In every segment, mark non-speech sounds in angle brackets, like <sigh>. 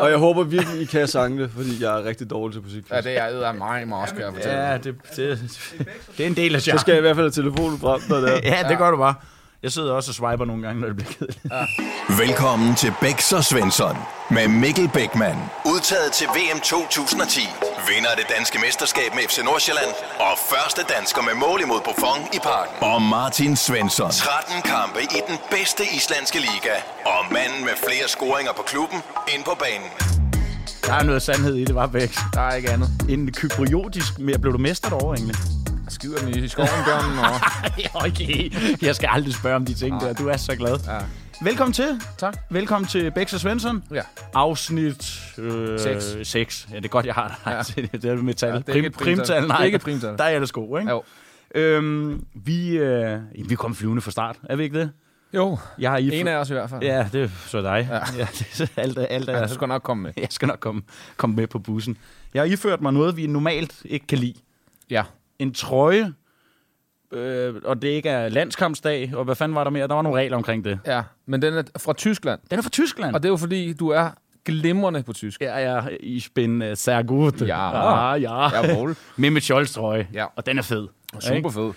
Og jeg håber virkelig, I kan sangene, fordi jeg er rigtig dårlig til musik. Ja, det er jeg mig mig også, kan jeg fortælle. Ja, det, det, det er en del af Så charmen. skal jeg i hvert fald have telefonen frem, når det er. <laughs> Ja, det gør du bare. Jeg sidder også og swiper nogle gange, når det bliver kedeligt. Velkommen til Bæks og Svensson med Mikkel Bækman. Udtaget til VM 2010. Vinder af det danske mesterskab med FC Nordsjælland. Og første dansker med mål imod Buffon i parken. Og Martin Svensson. 13 kampe i den bedste islandske liga. Og manden med flere scoringer på klubben ind på banen. Der er noget sandhed i det, var Bæk. Der er ikke andet. En kypriotisk... Blev du mester derovre, egentlig? Skider den i skoven, Bjørn, og... <laughs> okay. Jeg skal aldrig spørge om de ting der. Du er så glad. Ja. Velkommen til. Tak. Velkommen til Bæks og Svensson. Ja. Afsnit øh, Seks. 6. Ja, det er godt, jeg har Ja. <laughs> ja. det. er med tal. Ja, det er ikke et primtal. nej. Det er ikke primtal. Der er jeg sko, ikke? Jo. Øhm, vi, øh, vi kom flyvende fra start. Er vi ikke det? Jo, Jeg har i en af os i hvert fald. Ja, det er så dig. Ja. <laughs> Ja. det alt, alt Ja, du skal nok komme med. jeg skal nok komme, komme med på bussen. Jeg har iført mig noget, vi normalt ikke kan lide. Ja. En trøje, øh, og det ikke er landskampsdag, og hvad fanden var der mere? Der var nogle regler omkring det. Ja, men den er fra Tyskland. Den er fra Tyskland. Og det er jo fordi, du er glimrende på tysk. Ja, ja, ich bin uh, sehr gut. Ja. ah, ja. Jawohl. Med mit Scholz trøje. Ja. Og den er fed. Super fed.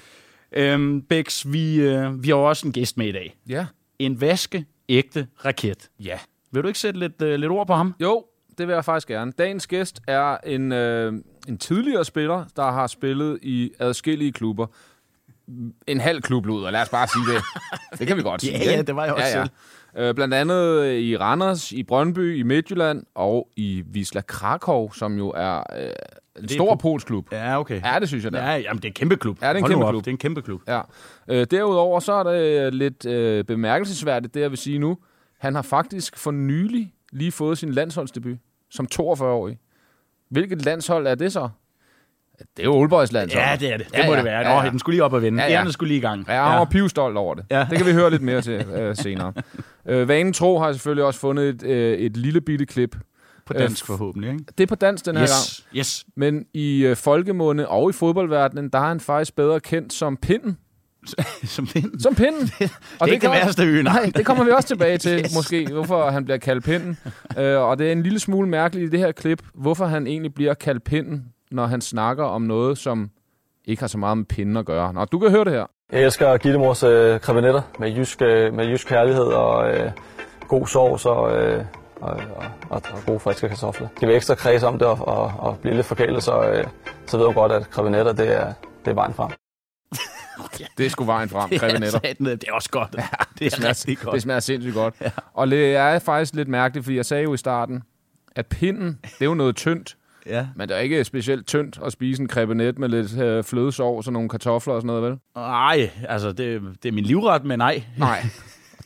Øhm, Bex, vi, øh, vi har også en gæst med i dag. Ja. En vaskeægte raket. Ja. Vil du ikke sætte lidt, øh, lidt ord på ham? Jo, det vil jeg faktisk gerne. Dagens gæst er en, øh, en tidligere spiller, der har spillet i adskillige klubber. En halv klublud, og lad os bare sige det. <laughs> Det kan vi godt sige. Ja, ja, det var jeg også selv. Øh, blandt andet i Randers, i Brøndby, i Midtjylland og i Wisla Krakow, som jo er øh, en stor polsk klub. Ja, okay. Ja, det synes jeg, det er. Ja, jamen, det er en kæmpe klub. Ja, det er en Hold kæmpe klub. Det er en kæmpe klub. Ja. Øh, derudover så er det lidt øh, bemærkelsesværdigt, det jeg vil sige nu. Han har faktisk for nylig lige fået sin landsholdsdebut som 42-årig. Hvilket landshold er det så? Det er jo Oldboys landshold. Ja, det er det. Det Ja, må ja. det være. Nå, Ja, ja. den skulle lige op og vende. Ja, Ja. Den skulle lige i gang. Ja, han var pivstolt over det. Ja. Det kan vi høre lidt mere til øh, senere. <laughs> Øh, vanen tro har selvfølgelig også fundet et, øh, et lille bitte klip. På dansk forhåbentlig, ikke? Det er på dansk den her gang. Yes, yes. Men i øh, folkemunde og i fodboldverdenen, der er han faktisk bedre kendt som pinden. <laughs> Som pinden. Som pinden. Og <laughs> Det er ikke det værste ø, nej. Det kommer vi også tilbage <laughs> til, Yes. måske, hvorfor han bliver kaldt pinden. øh, og det er en lille smule mærkeligt i det her klip, hvorfor han egentlig bliver kaldt pinden, når han snakker om noget, som ikke har så meget med pinden at gøre. Nå, du kan høre det her. Jeg elsker Gillemors øh, krebinetter med jysk, øh, med jysk kærlighed og øh, god sovs og, øh, og, og, og, og gode friske kartofler. Det vil ekstra kreds om det og, og, og blive lidt forkælet, så, øh, så ved du godt, at krebinetter det er, det er vejen frem. Det er sgu vejen frem, <laughs> satan, det er også godt. Ja, <laughs> det er rigtig godt. Det smager sindssygt godt. Ja. Og det er faktisk lidt mærkeligt, fordi jeg sagde jo i starten, at pinden, det er jo noget tyndt. Ja. Men det er ikke specielt tyndt at spise en krebinet med lidt øh, flødesovs og nogle kartofler og sådan noget, vel? Nej, altså, det, det er min livret, men nej. Nej.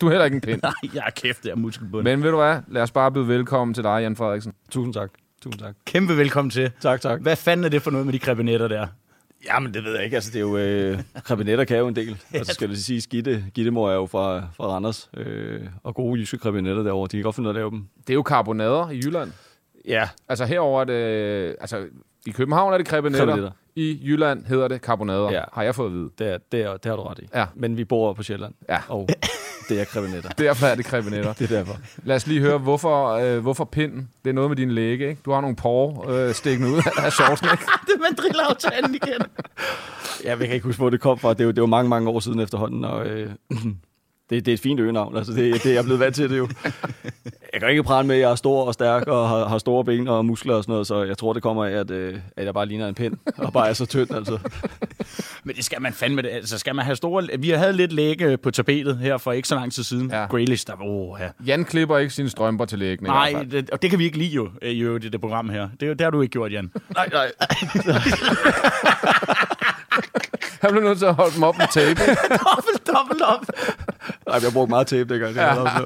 Du er heller ikke en pind. <laughs> Nej, jeg er kæft, det er muskelbund. Men ved du hvad? Lad os bare byde velkommen til dig, Jan Frederiksen. Tusind tak. Tusind tak. Kæmpe velkommen til. Tak, tak. Hvad fanden er det for noget med de krebinetter der? Jamen, det ved jeg ikke. Altså, det er jo... Øh, krebinetter kan jo en del. <laughs> Altså, skal det sige, Gitte, Gittemor er jo fra, fra Randers. Øh, og gode jyske krebinetter derovre. De kan godt finde ud af at lave dem. Det er jo karbonader i Jylland. Ja, Altså herover er det... Altså, i København er det krebinetter. Krebinetter. I Jylland hedder det karbonader, Ja. har jeg fået at vide. det, er, det, er, det har du ret i. Ja. Men vi bor på Sjælland. Ja. Og <laughs> det er krebinetter. Derfor er det krebinetter. <laughs> Det er derfor. Lad os lige høre, hvorfor, øh, hvorfor pinden? Det er noget med din læge, ikke? Du har nogle porre øh, stikkende ud af shortsen, ikke? <laughs> Det er mandrillaftalen igen. Ja, jeg kan ikke huske, hvor det kom fra. Det er jo, det er jo mange, mange år siden efterhånden, og øh, <clears throat> det, det er et fint øgenavn. Altså, det, det er jeg blevet vant til, det er jo. Jeg kan ikke prale med, at jeg er stor og stærk og har, har store ben og muskler og sådan noget, så jeg tror, det kommer af, at, øh, at jeg bare ligner en pind og bare er så tynd, altså. Men det skal man fandme det. Altså, skal man have store... Vi havde lidt læge på tapetet her for ikke så lang tid siden. Ja. Graylish, der var... Oh, ja. Jan klipper ikke sine strømper til lægen. Nej, det, og det kan vi ikke lide jo, øh, i øvrigt i det program her. Det, det har du ikke gjort, Jan. Nej, nej. <laughs> <laughs> Han blev nødt til at holde dem op med tape. <laughs> dobbelt, dobbelt op. nej jeg brugte meget tape. Det ja. også.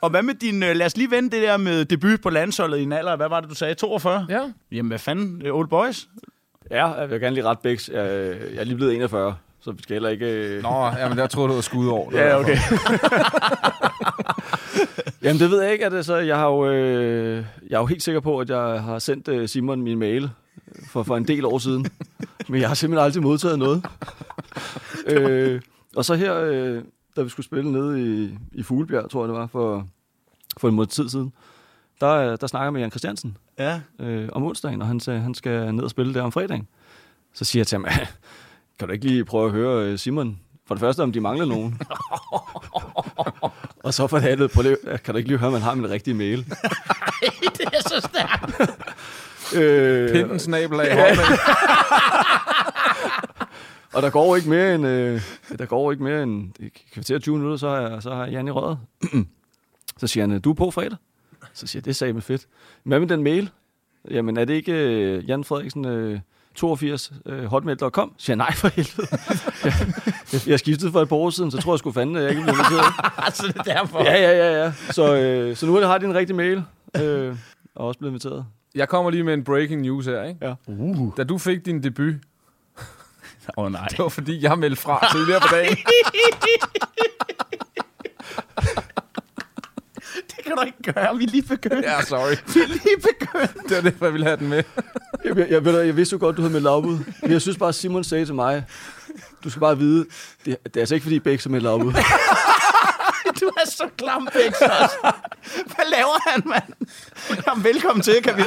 Og hvad med din... øh, Lad os lige vende det der med debut på landsholdet i en alder. Hvad var det, du sagde? 42? ja. Jamen, hvad fanden? Øh, Old Boys? Ja, jeg vil gerne lige ret Bæks. Jeg, jeg er lige blevet 41, så vi skal heller ikke... øh, Nå, jamen, der troede du var skud over. Ja, okay. <laughs> Jamen, det ved jeg ikke. At det, så jeg, har jo, øh, jeg er jo helt sikker på, at jeg har sendt øh, Simon min mail for, for en del år siden. Men jeg har simpelthen aldrig modtaget noget. <laughs> øh, og så her, øh, da vi skulle spille nede i, i Fuglebjerg, tror jeg det var, for, for en måned tid siden, der, der snakker jeg med Jan Christiansen Ja. øh, om onsdagen, og han, sagde, han skal ned og spille der om fredagen. Så siger jeg til ham, kan du ikke lige prøve at høre øh, Simon? For det første, om de mangler nogen. <laughs> og så for det andet, prøv lige, kan du ikke lige høre, om man har min rigtige mail? <laughs> det er så stærkt. Øh, Pinden snabel af Hotmail. <laughs> og der går ikke mere end, øh, der går ikke mere end et kvarter 20 minutter, så har jeg, så har jeg Jan i røret. <clears throat> så siger han, du er på fredag? Så siger jeg, det sagde mig fedt. Hvad med den mail? Jamen, er det ikke øh, Jan Frederiksen øh, 82 øh, hotmail.com? Så siger jeg, nej for helvede. <laughs> jeg, jeg skiftede for et par år siden, så tror jeg sgu fanden, at jeg ikke blev inviteret. altså, det er derfor. Ja, ja, ja, ja. Så, øh, så nu har de en rigtig mail, øh, og også blevet inviteret. Jeg kommer lige med en breaking news her, ikke? Ja. Uh. Da du fik din debut, Åh oh, nej. <laughs> det var fordi, jeg meldte fra tidligere på dagen. <laughs> Det kan du ikke gøre. Vi er lige begyndt. Ja, sorry. <laughs> Vi er lige begyndt. Det var derfor, jeg ville have den med. Jeg, jeg, jeg, ved, jeg vidste jo godt, du havde meldt afbud. Men jeg synes bare, Simon sagde til mig, du skal bare vide, det, det er altså ikke, fordi Bæk som meldt afbud. Du er så klam. <laughs> Hvad laver han, mand? Jamen, velkommen til, kan vi,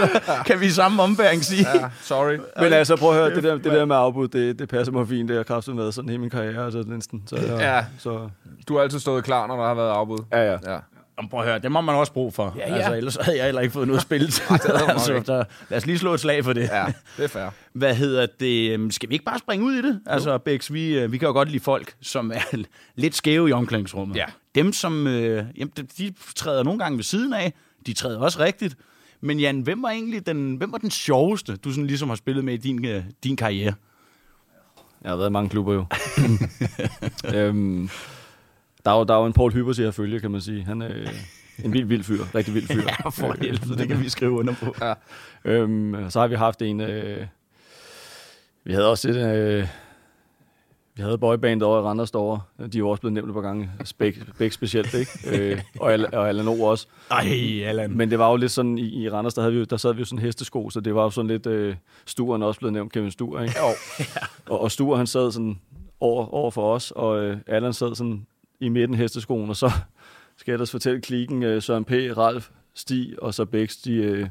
kan vi i samme ombæring sige. Ja, sorry. Men altså, prøv at høre, det der, det der med afbud, det, det passer mig fint. Det har kraftet med sådan hele min karriere, altså næsten. Så, Ja. Så, Du har altid stået klar, når der har været afbud. ja, ja. Ja. Jamen, prøv at høre, det må man også bruge for. Ja, ja. Altså, ellers havde jeg heller ikke fået noget spil <laughs> altså, så lad os lige slå et slag for det. Ja, det er fair. <laughs> Hvad hedder det? øhm, Skal vi ikke bare springe ud i det? Altså, Bæks, vi, øh, vi kan jo godt lide folk, som er <laughs> lidt skæve i omklædningsrummet. Ja. Dem, som øh, jamen, de- de træder nogle gange ved siden af. De træder også rigtigt. Men Jan, hvem var egentlig den, hvem var den sjoveste, du sådan ligesom har spillet med i din, øh, din karriere? Jeg har været i mange klubber jo. øhm, der er jo, der er jo en Paul Hyber til at følge, kan man sige. Han er øh, en vild, vild fyr. Rigtig vild fyr. <laughs> Ja, for helvede, det kan vi skrive under på. Ja. Øhm, så har vi haft en... Øh, vi havde også et... Øh, vi havde boybandet over i Randers derovre. De er jo også blevet nævnt et par gange. Bæk, Bæk specielt, ikke? Øh, og, Al- og Allan O også. Ej, Allan. Men det var jo lidt sådan, i, i Randers, der, havde vi, der sad vi jo sådan hestesko, så det var jo sådan lidt... Øh, Sturen også blevet nævnt, Kevin Stuer, ikke? Jo. Og, og Stuer, han sad sådan over, over for os, og øh, Allan sad sådan i midten hesteskoen, og så skal jeg ellers fortælle klikken, øh, Søren P., Ralf, Stig og så Bæks, de, øh,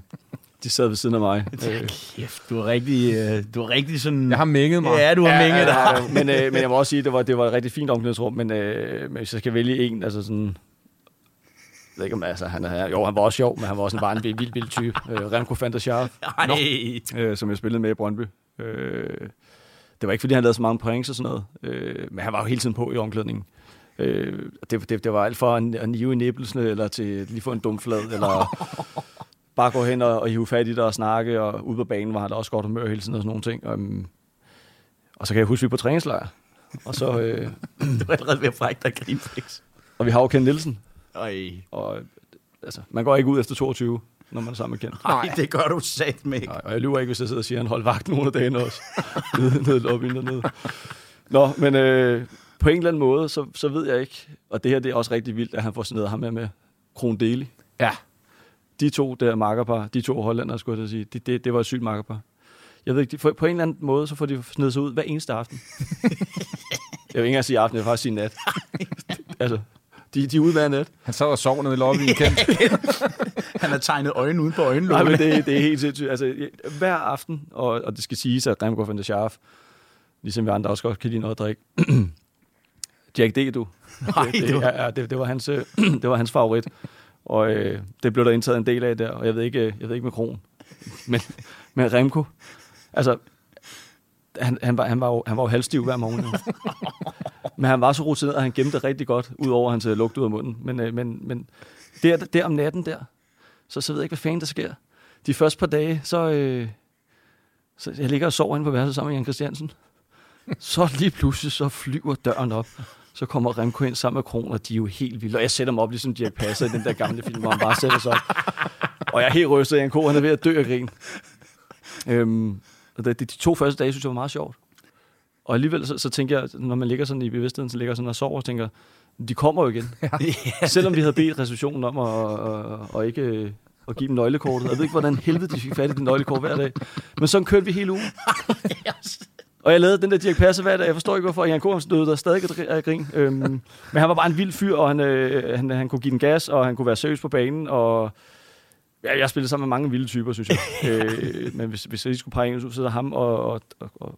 de sad ved siden af mig. Øh, Kæft, du er rigtig, øh, du er rigtig sådan... Jeg har mænget mig. Ja, du har mænget dig. Ja, <laughs> men, øh, men jeg må også sige, at det var, det var et rigtig fint omklædningsrum, men, øh, men hvis jeg skal vælge en, altså sådan... Jeg ved ikke om, altså, han er, jo, han var også sjov, men han var også en, bare en vild, vild, vild type. Øh, Remco van der Schaaf, Ej, øh, som jeg spillede med i Brøndby. Øh, det var ikke, fordi han lavede så mange points og sådan noget, øh, men han var jo hele tiden på i omklædningen. Øh, det, det, det var alt fra at, at nive i nippelsene, eller til lige få en dum flad, eller <laughs> bare gå hen og, og hive fat i det og snakke, og ude på banen var han også godt humør hele tiden og sådan nogle ting. Um, og så kan jeg huske, at vi er på træningslejr, og så... Øh, <laughs> du er allerede ved at frække dig, grine, og vi har jo Ken Nielsen, Ej. og altså, man går ikke ud efter 22, når man er sammen med Ken. Ej, det gør du sat med. Nej, og jeg lyver ikke, hvis jeg sidder og siger, at han holdt vagt nogle af dagene også. nede, nede i lobbyen dernede. Nå, men øh, på en eller anden måde, så, så ved jeg ikke, og det her det er også rigtig vildt, at han får sådan ham med med Kron Deli. Ja. De to der makkerpar, de to hollænder, skulle jeg sige, det, det, det var et sygt makkerpar. Jeg ved ikke, de, for, på en eller anden måde, så får de snedet sig ud hver eneste aften. <laughs> jeg vil ikke engang sige aften, jeg vil faktisk sige nat. altså, de, de er ude hver nat. Han sad og sov nede i lobbyen, Kent. <laughs> Han har tegnet øjne uden på Nej, øjenlågene. men det, det er helt sindssygt. Altså, hver aften, og, og det skal siges, at Remco van der Schaaf, ligesom vi andre også godt kan lide noget at drikke. Jack D, du. <laughs> Nej, det, det var- ja, det, det, var hans, øh, <clears throat> det var hans favorit. Og øh, det blev der indtaget en del af der, og jeg ved ikke, øh, jeg ved ikke med Kron. <laughs> Men, men Remco, altså, han, han, var, han, var jo, han var jo halvstiv hver morgen. <laughs> Men han var så rutineret, at han gemte det rigtig godt, udover at han øh, lugte ud af munden. Men, øh, men, men der, der om natten der, så, så ved jeg ikke, hvad fanden der sker. De første par dage, så, øh, så jeg ligger og sover inde på værelset sammen med Jan Christiansen. Så lige pludselig, så flyver døren op. Så kommer Remco ind sammen med Kron, og de er jo helt vilde. Og jeg sætter dem op, ligesom Dirk Passer i den der gamle film, hvor han bare sætter sig op. Og jeg er helt rystet. Jan K. han er ved at dø af grin. Øhm, og det, de, de to første dage, synes jeg var meget sjovt. Og alligevel, så, så tænker jeg, når man ligger sådan i bevidstheden, så ligger sådan og sover, og tænker, de kommer jo igen. <laughs> Ja. Selvom vi havde bedt receptionen om at, at, at, at ikke at give dem nøglekortet. Jeg ved ikke, hvordan helvede de fik fat i den nøglekort hver dag. Men sådan kørte vi hele ugen. <laughs> Og jeg lavede den der Dirk Passer hver dag. Jeg forstår ikke, hvorfor Jan Korn stod der stadig af gr- af grin. Øhm, <laughs> men han var bare en vild fyr, og han, øh, han, han kunne give den gas, og han kunne være seriøs på banen. Og Ja, jeg spillede sammen med mange vilde typer, synes jeg. <laughs> øh, men hvis, hvis jeg lige skulle pege en, så sidder ham og, og, og, og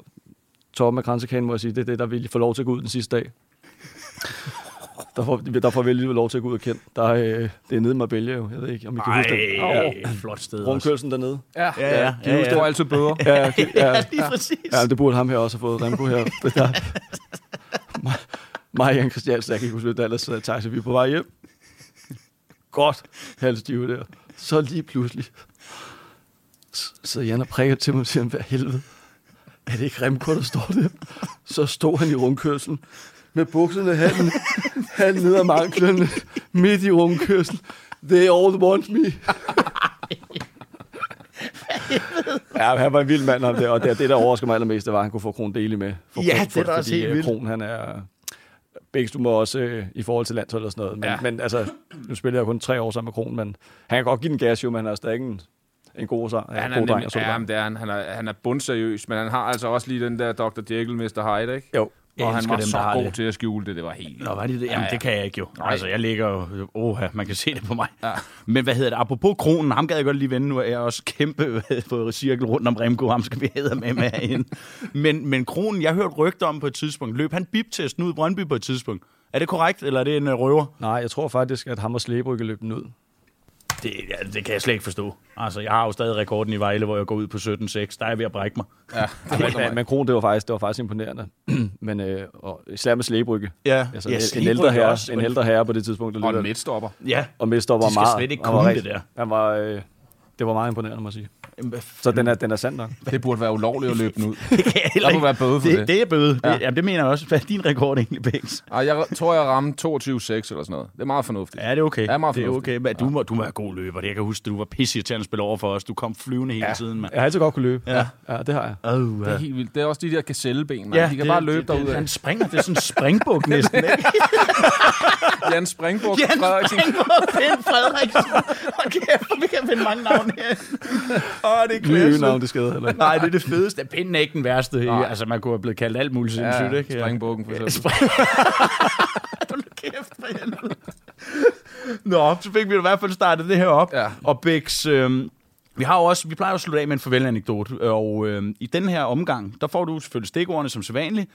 Torben med Kransekagen, må jeg sige, det er det, der vil få lov til at gå ud den sidste dag. Der får, der får vi alligevel lov til at gå ud og kende. Der er, øh, det er nede i Marbella jo. Jeg ved ikke, om I kan huske det. Ej, flot sted også. Rundkørselen dernede. Ja, Ja, ja, ja, De ja, ja. altid bøder. Ja, ja, <laughs> ja, Lige præcis. ja, det burde ham her også have fået. Remco her. Det der. Mig- og Jan Christiansen, jeg kan ikke huske, Dallas uh, taxa. Vi er på vej hjem. Godt. Halvstive der. Så lige pludselig. Så Jan og prikker til mig og siger, hvad helvede. Er det ikke Remco, der står der? Så stod han i rundkørselen med bukserne halv, halv ned ad manklerne, midt i rundkørselen. They all want me. ja, han var en vild mand, ham der, og det, det der overrasker mig allermest, det var, at han kunne få Kron Deli med. For, Ja, det er da også helt øh, vildt. Kron, han er... Begge må også øh, i forhold til landshold og sådan noget. Men, Ja. men altså, nu spiller jeg kun tre år sammen med Kron, men han kan godt give den gas jo, men han er stadig en, en god, sang, Ja, han god er, dreng. nem, og så ja, det er han. Han er, han er bundseriøs, men han har altså også lige den der Dr. Jekyll, Mr. Hyde, ikke? Jo. Jeg Og han var dem, så god det. til at skjule det. Det var helt... Nå, var det det? Jamen, Ja, ja. det kan jeg ikke jo. Nej. Altså, jeg ligger jo... Oha, man kan se det på mig. Ja. Men hvad hedder det? Apropos kronen, ham gad jeg godt lige vende. Nu er jeg også kæmpe på cirkel rundt om Remco. Ham skal vi hæde med med herinde. Men, men kronen, jeg hørte rygter om på et tidspunkt. Løb han biptesten ud i Brøndby på et tidspunkt? Er det korrekt, eller er det en uh, røver? Nej, jeg tror faktisk, at ham og Slæbrygge løb den ud. Det, ja, det kan jeg slet ikke forstå. Altså, jeg har jo stadig rekorden i Vejle, hvor jeg går ud på 17-6. Der er jeg ved at brække mig. Ja, <laughs> Men, men, men Kron, det var faktisk, det var faktisk imponerende. <clears throat> men øh, og især med Slæbrygge. Ja, Altså, ja, en, en, ældre herre, også. en ældre herre på det tidspunkt. Der og en midtstopper. Ja, og var De skal meget... slet ikke han var det der. Han var, øh, det var meget imponerende, må jeg sige. Så den er, den er sand nok. Det burde være ulovligt at løbe den ud. <laughs> det kan jeg Der være bøde for det. det. Det er bøde. Det, Ja. jamen, det mener jeg også. Hvad er din rekord egentlig, Bæks? Ej, jeg tror, jeg ramte 22,6 eller sådan noget. Det er meget fornuftigt. Ja, det er okay. Ja, meget det er okay. Men du, må, du må være god løber. Jeg kan huske, at du var pisseirriterende at spille over for os. Du kom flyvende hele Ja. tiden, mand. Jeg har altid godt kunne løbe. Ja. ja det har jeg. Oh, Det er helt vildt. Det er også de der gazelleben, man. de kan bare løbe det, derud. Han springer. Det er sådan en springbuk næsten, ikke? <laughs> Jan Springbuk Jens Frederiksen. Springbuk, Finn Frederiksen. Hold kæft, vi kan finde mange navne her. <laughs> Åh, det er Nye klasse. navn, det skader heller ikke. Nej, det er det fedeste. Pinden er ikke den værste. Nej. Altså, man kunne have blevet kaldt alt muligt sindssygt, Ja, ikke? Springbukken for eksempel. Spring... <laughs> Hold kæft, for helvede. Nå, så fik vi i hvert fald startet det her op. Ja. Og Bæks, øh, vi har jo også, vi plejer at slutte af med en farvel-anekdote, og øh, i den her omgang, der får du selvfølgelig stikordene som sædvanligt.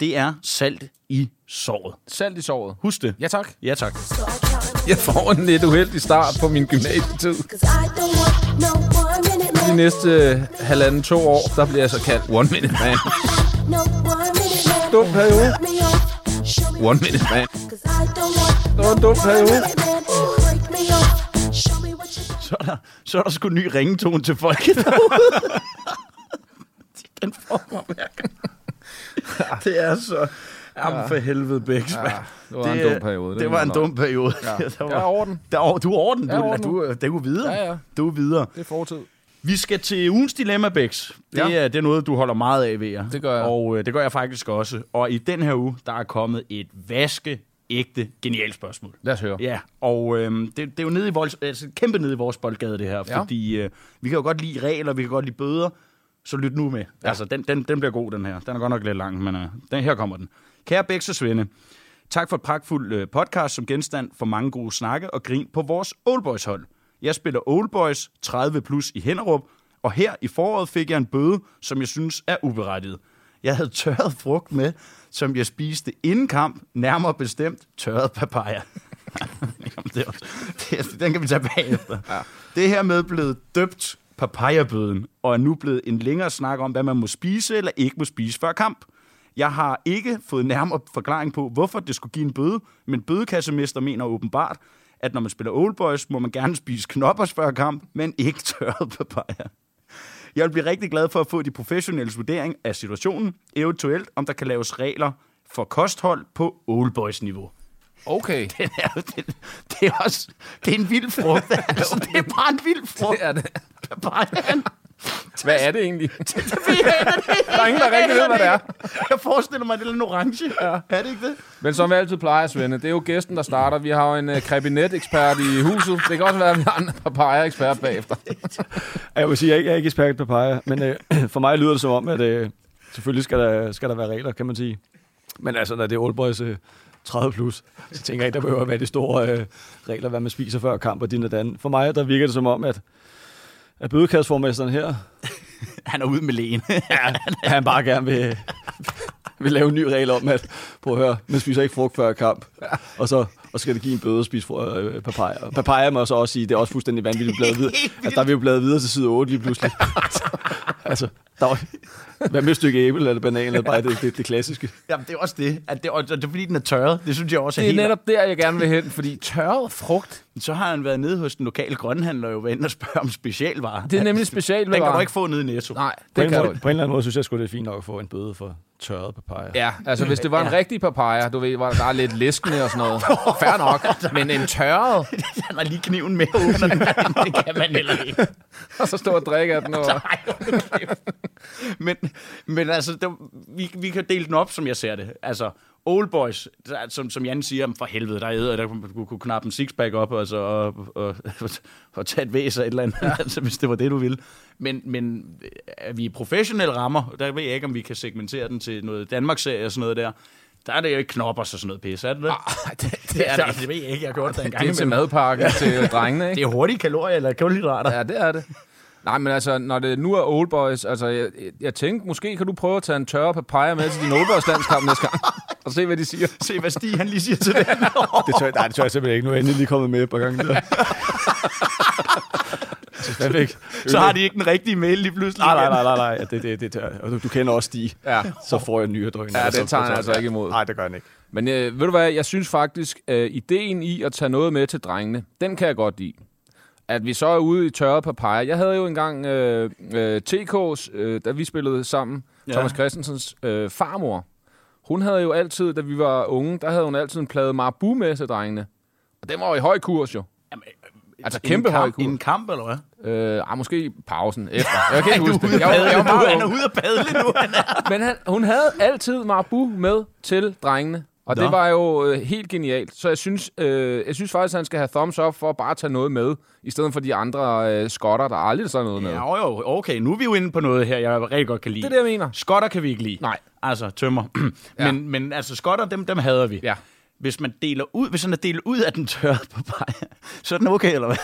Det er salt i såret. Salt i såret. Husk det. Ja, tak. Ja, tak. Jeg får en lidt uheldig start på min gymnasietid. De næste øh, halvanden, to år, der bliver jeg så kaldt One Minute Man. Dum periode. One Minute Man. Det var en dum periode. Så er der, så er der sgu ny ringetone til folket <laughs> derude. <laughs> den får mig hver <laughs> gang. Det er så... Jamen for helvede, Bæks. Ja, det var en dum periode. Det, det var en dum periode. Ja. der Jeg er var, over den. der, er- du er over den. Jeg er Du, over du, du, det er jo videre. Ja, ja. Du er videre. Det er fortid. Vi skal til ugens dilemma, Bæks. Det, Ja. er, det er noget, du holder meget af, ved jeg. Det gør jeg. Og øh, det gør jeg faktisk også. Og i den her uge, der er kommet et vaske ægte genialt spørgsmål. Lad os høre. Ja, og øh, det, det er jo nede i vores, altså, kæmpe nede i vores boldgade, det her. Ja. Fordi øh, vi kan jo godt lide regler, vi kan godt lide bøder. Så lyt nu med. Ja. Altså, den, den, den bliver god, den her. Den er godt nok lidt lang, men øh, den, her kommer den. Kære Bæks og Svende, tak for et pragtfuldt øh, podcast som genstand for mange gode snakke og grin på vores Oldboys hold. Jeg spiller Oldboys 30 plus i Henderup, og her i foråret fik jeg en bøde, som jeg synes er uberettiget. Jeg havde tørret frugt med, som jeg spiste inden kamp, nærmere bestemt tørret papaya. <laughs> Jamen, det også- det den kan vi tage bagefter. Ja. Det er hermed blevet døbt papayabøden, og er nu blevet en længere snak om, hvad man må spise eller ikke må spise før kamp. Jeg har ikke fået nærmere forklaring på, hvorfor det skulle give en bøde, men bødekassemester mener åbenbart, at når man spiller Old Boys, må man gerne spise knoppers før kamp, men ikke tørret papaya. Jeg vil blive rigtig glad for at få de professionelle vurdering af situationen, eventuelt om der kan laves regler for kosthold på Old Boys niveau. Okay. <laughs> Den er, jo- det, det er også det er en vild frugt. <laughs> Altså, det er bare en vild frugt. Det er det. Papayaen. Hvad er det egentlig? <laughs> Det. Der er ingen, der rigtig ved, hvad det er. Jeg forestiller mig, at det er lidt orange. Ja. Er det ikke det? Men som vi altid plejer, Svende, det er jo gæsten, der starter. Vi har jo en uh, krebinet-ekspert i huset. Det kan også være, at vi har en papaya-ekspert bagefter. <laughs> Jeg vil sige, jeg er ikke, jeg er ikke ekspert i papaya, men øh, <clears throat> for mig lyder det som om, at øh, selvfølgelig skal der, skal der være regler, kan man sige. Men altså, når det er Old Boys øh, 30 plus. Så tænker jeg ikke, der behøver at være de store øh, regler, hvad man spiser før kamp og din og dan. For mig, der virker det som om, at, at bødekastformesteren her, <laughs> Han er ude med lægen. <laughs> at han bare gerne vil, <laughs> vil lave en ny regel om, at prøv at høre, man spiser ikke frugt før kamp, og så og så skal det give en bøde at spise øh, papaya. Papaya må jeg så også sige, det er også fuldstændig vanvittigt bladet videre. Altså, der er vi jo bladet videre til side 8 lige pludselig. altså, der var, hvad med et stykke æble eller banan, eller bare det, det, det klassiske. Jamen, det er også det. At det, og det er fordi, den er tørret. Det synes jeg også er, Det er helt... netop der, jeg gerne vil hen, fordi tørret frugt, Så har han været nede hos den lokale grønhandler og jo været og spørge om specialvarer. det er nemlig Den specialvarer. kan du ikke få nede i Netto. Nej, På det en, kan du måde, ikke. på en eller anden måde synes jeg sgu, det er fint nok at få en bøde for tørret papaya. Ja, altså hvis det var en rigtig papaya, du ved, hvor der er lidt læskende og sådan noget. Fair nok, men en tørret, <laughs> Han har lige kniven med under den. <laughs> det kan man heller ikke. <laughs> og så stå og drikke af den. Og... Nej, men, <laughs> men altså, det, vi, vi kan dele den op, som jeg ser det. Altså, Old Boys, der- som, som Jan siger, for helvede, der er æder, der kunne, kunne knappe en sixpack op altså, og, og, og, og tage et væs af et eller andet, ja. <laughs> altså, hvis det var det, du ville. Men, men er vi professionelle rammer, der ved jeg ikke, om vi kan segmentere den til noget Danmarks-serie og sådan noget der. Der er det jo ikke knopper og sådan noget pis, er det det? <laughs> Ej, det, det er det. det ved jeg ikke, jeg har gjort det en gang Det er til madpakke til drengene, ikke? Det er hurtige kalorier eller kulhydrater. Ja, det er det. Nej, men altså, når det nu er Old Boys, altså, jeg, jeg tænkte, måske kan du prøve at tage en tørre papaya med til din Old Boys landskamp næste gang, <laughs> og se, hvad de siger. Se, hvad Stig han lige siger til det. <laughs> Det tør, nej, det tør jeg simpelthen ikke. Nu er jeg endelig lige kommet med et par gange. <laughs> Der. Så, har de ikke den rigtige mail lige pludselig. Nej, nej, nej, nej, nej. Ja, Det, det, det, tør. Og du, du kender også Stig. Ja. Så får jeg nye drøn. Ja, den tager han altså ikke imod. Nej, det gør han ikke. Men øh, ved du hvad, jeg synes faktisk, øh, ideen i at tage noget med til drengene, den kan jeg godt lide. At vi så er ude i tørret papaya. Jeg havde jo engang øh, øh, TK's, øh, da vi spillede sammen, Ja. Thomas Christensens øh, farmor. Hun havde jo altid, da vi var unge, der havde hun altid en plade Marabu med til drengene. Og den var jo i høj kurs jo. Jamen, Altså en kæmpe høj kurs. En kamp, eller hvad? Øh, ah, måske i pausen efter. Jeg kan <laughs> ikke huske det. Jeg, jeg padle var Han er ude at padle nu. Han er. <laughs> Men han, hun havde altid Marabu med til drengene. Og Nå. det var jo øh, helt genialt. Så jeg synes, øh, jeg synes faktisk, at han skal have thumbs up for at bare tage noget med, i stedet for de andre øh, skotter, der aldrig tager noget med. Ja, jo, okay. Nu er vi jo inde på noget her, jeg rigtig godt kan lide. Det er det, jeg mener. Skotter kan vi ikke lide. Nej. Altså, tømmer. <clears throat> Ja. men, men altså, skotter, dem, dem hader vi. Ja. Hvis man deler ud, hvis han er delt ud af den tørre papaya, så er den okay, eller hvad?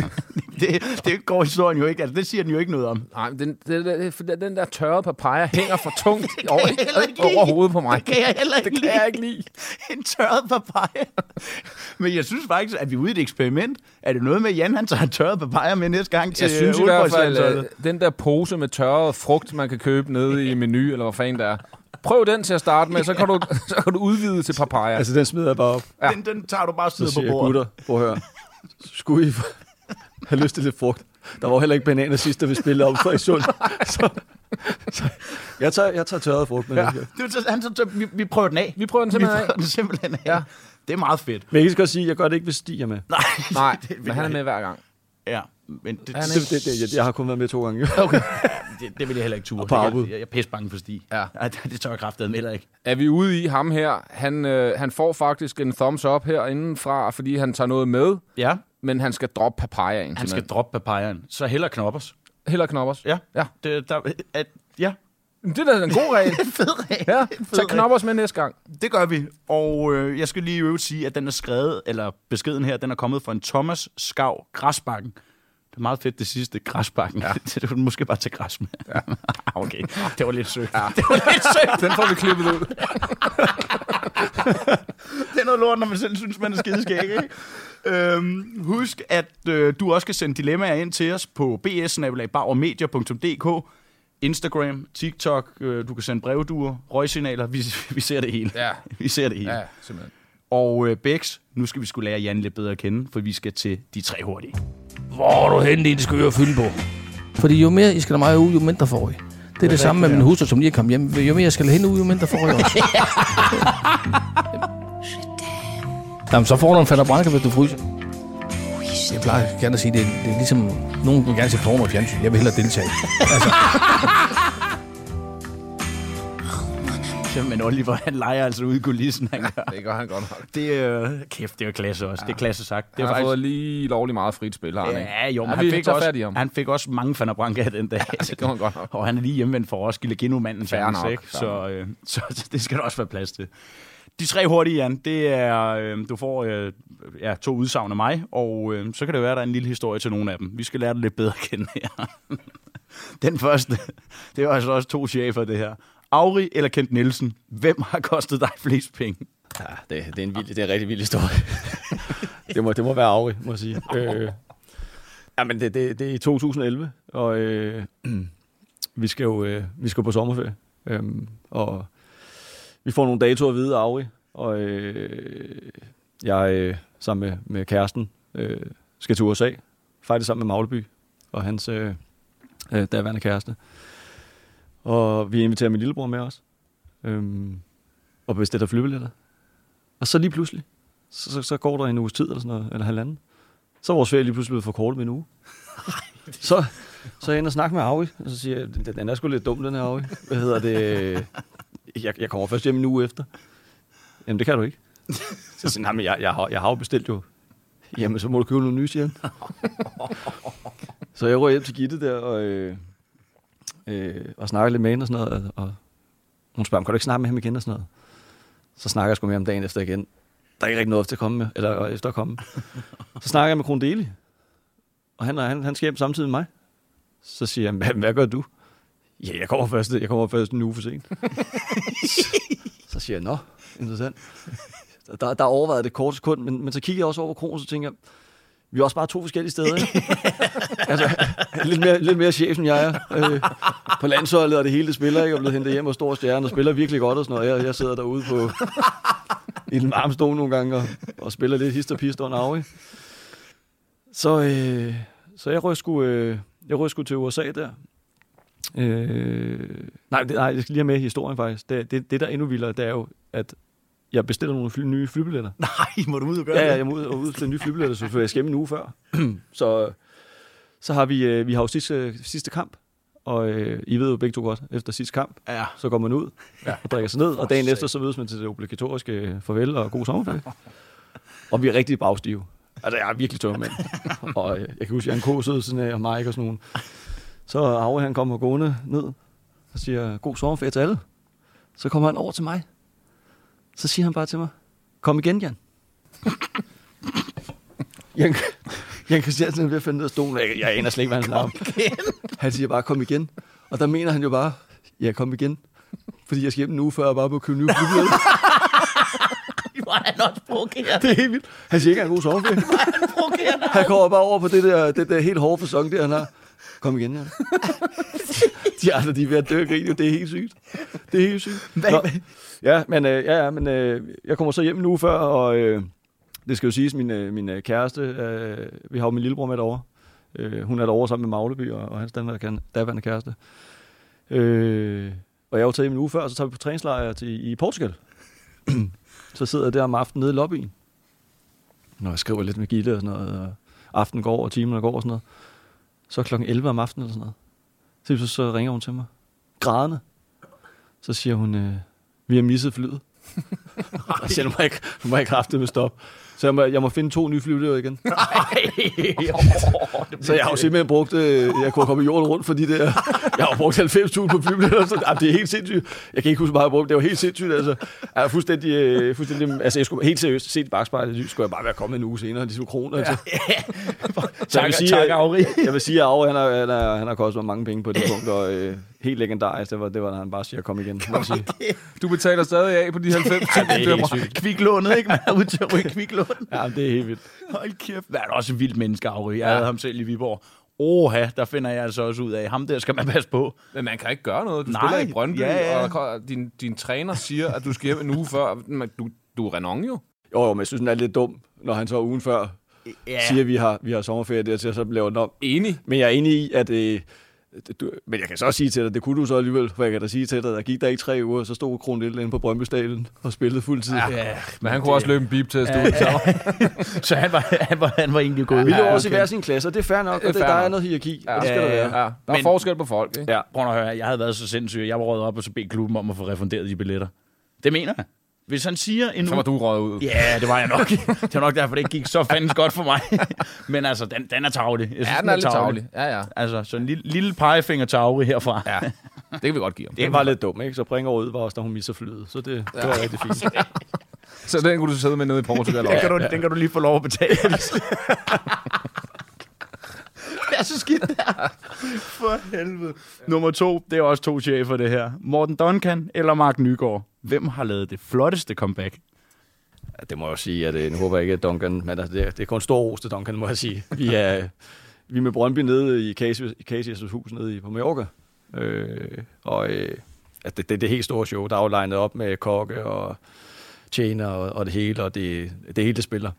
<laughs> det, det går historien jo ikke. Altså, det siger den jo ikke noget om. Nej, men den, det, for den der tørrede papaya hænger for <laughs> tungt over, lide. over hovedet på mig. Det kan jeg heller ikke Det kan jeg ikke lide. <laughs> en tørret papaya. Men jeg synes faktisk, at vi er ude i et eksperiment. Er det noget med, at Jan han tager tørret papaya med næste gang til Jeg synes i hvert fald, øh, den der pose med tørret frugt, man kan købe nede i menu, eller hvad fanden det er. Prøv den til at starte med, så kan du, <laughs> så kan du udvide til papaya. Altså, den smider jeg bare op. Ja. Den, den tager du bare og smider på siger jeg, bordet. gutter, prøv at høre. Skulle I have lyst til lidt frugt? Der var heller ikke bananer sidst, da vi spillede op for i Sund. <laughs> Så, så jeg, tager, jeg tager tørret frugt med ja. Det er så, han, så, vi, vi prøver den af. Vi prøver den Vi simpelthen prøver af. den simpelthen af. Ja. Det er meget fedt. Men jeg godt sige, at jeg gør det ikke, hvis Stig er med. Nej, Nej, <laughs> det, men han er med hver gang. Ja, men det, er Det, det, det, jeg, jeg har kun været med to gange. Okay. Det, det vil jeg heller ikke ture. Og på afbud. Jeg, jeg, jeg er pisse bange for Stig. Ja. det, det tør jeg kraftedeme heller ikke. Er vi ude i ham her? Han, øh, han får faktisk en thumbs up herindefra, fordi han tager noget med, Ja, men han skal droppe papayaen. han skal droppe papayaen. Så heller knoppers. Heller knoppers. Ja. Ja. Det, der, at, ja, Det er da en god regel. <laughs> fed regel. Ja, Fed tag regel. knoppers med næste gang. Det gør vi. Og øh, jeg skal lige øvrigt sige, at den er skrevet, eller beskeden her, den er kommet fra en Thomas Skav Græsbakken. Meget fedt det sidste, Græsbakken. Ja. <laughs> det, var måske bare til græs med. Ja. <laughs> okay, det var lidt søgt. Ja. Det var lidt søgt. <laughs> Den får vi klippet ud. Det er noget lort, når man selv synes, man er skideskæg, ikke? Øhm, husk, at øh, du også kan sende dilemmaer ind til os på bs Instagram, TikTok, øh, du kan sende brevduer, røgsignaler, vi, vi ser det hele. Ja. Vi ser det hele. Ja, simpelthen. Og øh, Bex, nu skal vi skulle lære Jan lidt bedre at kende, for vi skal til de tre hurtige. Hvor er du henne, din skøre fylde på? Fordi jo mere I skal have mig ud, jo mindre får I. Det er det samme med min hustru, som lige er kommet hjem. Jo mere jeg skal hende ud, jo mindre får I også. <laughs> Jamen, så får du en fatter branke, hvis du fryser. Jeg plejer gerne at sige, det er, det er ligesom... Nogen vil gerne se porno i fjernsyn. Jeg vil hellere deltage. <laughs> Men Oliver, <laughs> han leger altså ude i kulissen, han gør. Det gør han godt nok. Det er, kæft, det er klasse også. Det er klasse sagt. Det Han er har fået lige lovlig meget frit spil, har han ikke? Ja, jo, men Ja, han, fik også, ham. han fik også mange Fanna Branca den dag. Ja, det gjorde han godt nok. <laughs> Og han er lige hjemvendt for Roskilde Genumanden Fair fans, nok, ikke? Så, øh, <laughs> så det skal der også være plads til. De tre hurtige, Jan, det er, øh, du får øh, ja, to udsagn af mig, og øh, så kan det være, at der er en lille historie til nogle af dem. Vi skal lære det lidt bedre at kende her. Den første, det var altså også to chefer, det her. Auri eller Kent Nielsen, hvem har kostet dig flest penge? Ja, det, det, er en vild, det er en rigtig vild historie. <laughs> det, må, det må være Auri, må jeg sige. Øh, ja, men det, det, det er i 2011, og øh, <clears throat> vi skal jo øh, vi skal på sommerferie. Øh, og vi får nogle datoer at vide af Auri, og øh, jeg øh, sammen med, med kæresten øh, skal til USA, faktisk sammen med Magleby og hans øh, øh, daværende kæreste. Og vi inviterer min lillebror med os, øh, og bestiller flybilletter. Og så lige pludselig, så, så, så går der en uges tid eller sådan noget, eller halvanden. Så er vores ferie lige pludselig blevet forkortet med en uge. <laughs> så, så er jeg inde og snakker med Aui, og så siger jeg, den, den er sgu lidt dum, den her Aui. Hvad hedder det? Jeg, jeg kommer først hjem en uge efter. Jamen, det kan du ikke. Så siger han, men jeg, jeg, har, jeg har jo bestilt jo. Jamen, så må du købe noget nye, siger han. <laughs> så jeg rører hjem til Gitte der, og, øh, øh, og snakker lidt med hende og sådan noget, og, og hun spørger, kan du ikke snakke med ham igen og sådan noget? Så snakker jeg sgu med ham dagen efter igen. Der er ikke rigtig noget efter at komme med, eller øh, efter at komme. Så snakker jeg med Kron Deli, og han, han, han skal hjem samtidig med mig. Så siger jeg, hvad, hvad gør du? Ja, jeg kommer først, jeg kommer først en uge for sent. så siger jeg, nå, interessant. Der, der overvejede det kort sekund, men, men så kigger jeg også over kronen, så tænker jeg, vi er også bare to forskellige steder. Ikke? <laughs> altså, lidt mere, lidt mere chef, end jeg er. Øh, på landsholdet og det hele det spiller, ikke? Jeg er blevet hentet hjem og stor stjerne og spiller virkelig godt og sådan noget. Jeg, jeg sidder derude på, i den varme stol nogle gange og, og spiller lidt hist og pist under af. Så, øh, så jeg røg sgu, øh, jeg røg sgu til USA der. Øh, nej, det, nej, jeg skal lige have med historien faktisk. Det, det, det der er endnu vildere, det er jo, at jeg bestiller nogle fly, nye flybilletter. <laughs> Nej, må du ud og gøre Ja, ja, det? jeg må ud og udstille nye flybilletter, så jeg skal en uge før. <clears throat> så, så har vi, øh, vi har jo sidste, sidste kamp, og øh, I ved jo begge to godt, efter sidste kamp, Ja. så går man ud ja. og drikker sig ned, og dagen efter så mødes man til det obligatoriske øh, farvel og god sommerferie. <laughs> og vi er rigtig bagstive. Altså, jeg er virkelig tør mand. og øh, jeg kan huske, at Jan K. sidder sådan her, og Mike og sådan nogle. Så Aue, han kommer gående ned og siger, god sommerferie til alle. Så kommer han over til mig. Så siger han bare til mig, kom igen, Jan. <laughs> Jan, Jan Christiansen er ved at finde ned af stolen. Jeg, jeg aner slet ikke, hvad han om. <laughs> Han siger bare, kom igen. Og der mener han jo bare, ja, kom igen. Fordi jeg skal hjem en uge før, og bare på at købe nye flybilletter. Hvor er han også. Det er helt vildt. Han siger ikke, at han er god sommerferie. provokerende. Han kommer bare over på det der, det der helt hårde fasong, der han har. Kom igen, ja. <laughs> De andre, de er ved at dø af grin, jo. det er helt sygt. Det er helt sygt. Nå, ja, men, øh, ja, ja, men øh, jeg kommer så hjem en uge før, og øh, det skal jo siges, min, øh, min øh, kæreste, øh, vi har jo min lillebror med derovre. Øh, hun er derovre sammen med Magleby og, og hans daværende kæreste. Øh, og jeg er jo taget hjem en uge før, og så tager vi på træningslejr til, i Portugal. <clears throat> så sidder jeg der om aftenen nede i lobbyen, når jeg skriver lidt med Gitte og sådan noget, og aften går, og timerne går og sådan noget. Så klokken 11 om aftenen eller sådan noget. Så, så, så ringer hun til mig. Grædende. Så siger hun, øh, vi har misset flyet. <laughs> jeg siger, nu må jeg, nu må jeg kraftedeme stoppe. Så jeg må, jeg må finde to nye flyvelever igen. <laughs> <laughs> Så jeg har jo simpelthen brugt, øh, jeg kunne komme jorden rundt for de der, jeg har brugt 90.000 på flybilletter, så ah, det er helt sindssygt. Jeg kan ikke huske, hvor meget jeg har brugt, det var helt sindssygt, altså. Jeg er fuldstændig, øh, fuldstændig altså jeg skulle helt seriøst set i bagspejlet, skulle jeg bare være kommet en uge senere, de skulle kroner, altså. Så jeg vil sige, tak, at- Auri. jeg vil sige, at Aue, han har, han har, han har kostet mig mange penge på det punkt, og øh, helt legendarisk, det var, det var, når han bare siger, kom igen. Jeg sige. Du betaler stadig af på de 90 Ja, det er helt sygt. Kviklånet, ikke? Man er ude til at ryge kviklån. Ja, det er helt vildt. Hold kæft. Hvad er det også en vild menneske, Auri. Jeg havde ham selv i Viborg. Oha, der finder jeg altså også ud af. Ham der skal man passe på. Men man kan ikke gøre noget. Du Nej, spiller i Brøndby, ja, ja. og din, din træner siger, at du skal hjem en uge før. Du, du er Renon jo. Jo, jo, men jeg synes, den er lidt dum, når han så ugen før Ja. siger, at vi har, vi har sommerferie der til, og så laver den om. Enig. Men jeg er enig i, at... Øh, du, men jeg kan så også sige til dig, det kunne du så alligevel, for jeg kan da sige til dig, der gik der ikke tre uger, så stod Kron Lille inde på Brøndby Stadion og spillede fuldtid. Ja. Ja, Men han kunne også løbe en beep-test ud. <laughs> så han var, han var, han var egentlig gået. Vi lå Ja, også i okay. hver sin klasse, og det er fair nok, Det og det, fair der er noget hierarki, ja. Ja. og det skal Ja, der ja, være. Ja, der er Men- forskel på folk, ikke? Ja. Prøv at høre, jeg havde været så sindssyg. Jeg var røget op og så bedt klubben om at få refunderet de billetter. Det mener jeg. Hvis han siger en Så var du røget ud. Ja, det var jeg nok. <laughs> det var nok derfor, det ikke gik så fandens godt for mig. <laughs> Men altså, den, den er tavlig. Jeg Ja, den er lidt tavlig. Ja, ja. Altså, så en lille, lille pegefinger tavlig herfra. Ja, det kan vi godt give ham. Det var lidt dumt, ikke? Så Bringer ud var også, da hun misser flyet, så det, det var rigtig fint. <laughs> Så den kunne du sidde med nede i Portugal. Den kan, du, den kan du lige få lov at betale. det er så skidt der. For helvede. Nummer to, det er også to chefer det her. Morten Duncan eller Mark Nygaard. Hvem har lavet det flotteste comeback? Ja, det må jeg jo sige, at øh, nu håber jeg ikke, at Duncan, men altså, det, er, det er kun stor ros til Duncan, må jeg sige. Vi er, <laughs> vi er med Brøndby nede i Casius, hus nede i, på Mallorca. Øh, og øh, altså, det, det, det er helt store show. Der er jo legnet op med kokke og tjener og, og det hele, og det, det hele det spiller.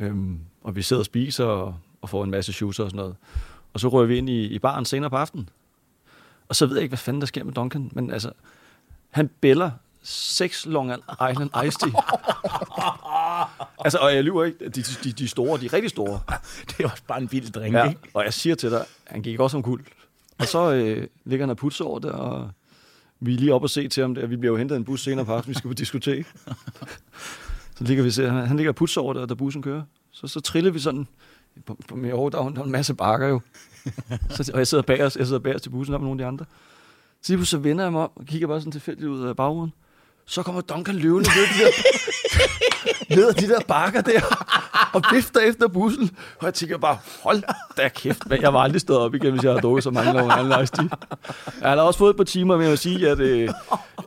Øhm, og vi sidder og spiser og, og får en masse shoes og sådan noget. Og så rører vi ind i, i baren senere på aftenen. Og så ved jeg ikke, hvad fanden der sker med Duncan, men altså, han bæller seks Long Island Ice Tea. <laughs> altså, og jeg lyver ikke, de, de, de store, de er rigtig store. <laughs> Det er også bare en vild drink, Ja, ikke? og jeg siger til dig, han gik også om guld. Og så øh, ligger han og putser over det, og vi er lige oppe og se til ham der. Vi bliver jo hentet en bus senere på aftenen, vi skal på diskotek. <laughs> så ligger vi ser, han, han ligger og putser over det, og da bussen kører. Så, så triller vi sådan, på, på over, der, er der er en masse bakker jo. så, og jeg sidder bag os, jeg sidder bag os til bussen, der med nogle af de andre. Så lige så vender jeg mig om, og kigger bare sådan tilfældigt ud af bagruden. Så kommer Duncan løvende ned, de der, <laughs> ned ad de der bakker der, og vifter efter bussen. Og jeg tænker bare, hold da kæft, mand. jeg var aldrig stået op igen, hvis jeg havde drukket så mange Ice Tea. Jeg har også fået et par timer med at sige, at det er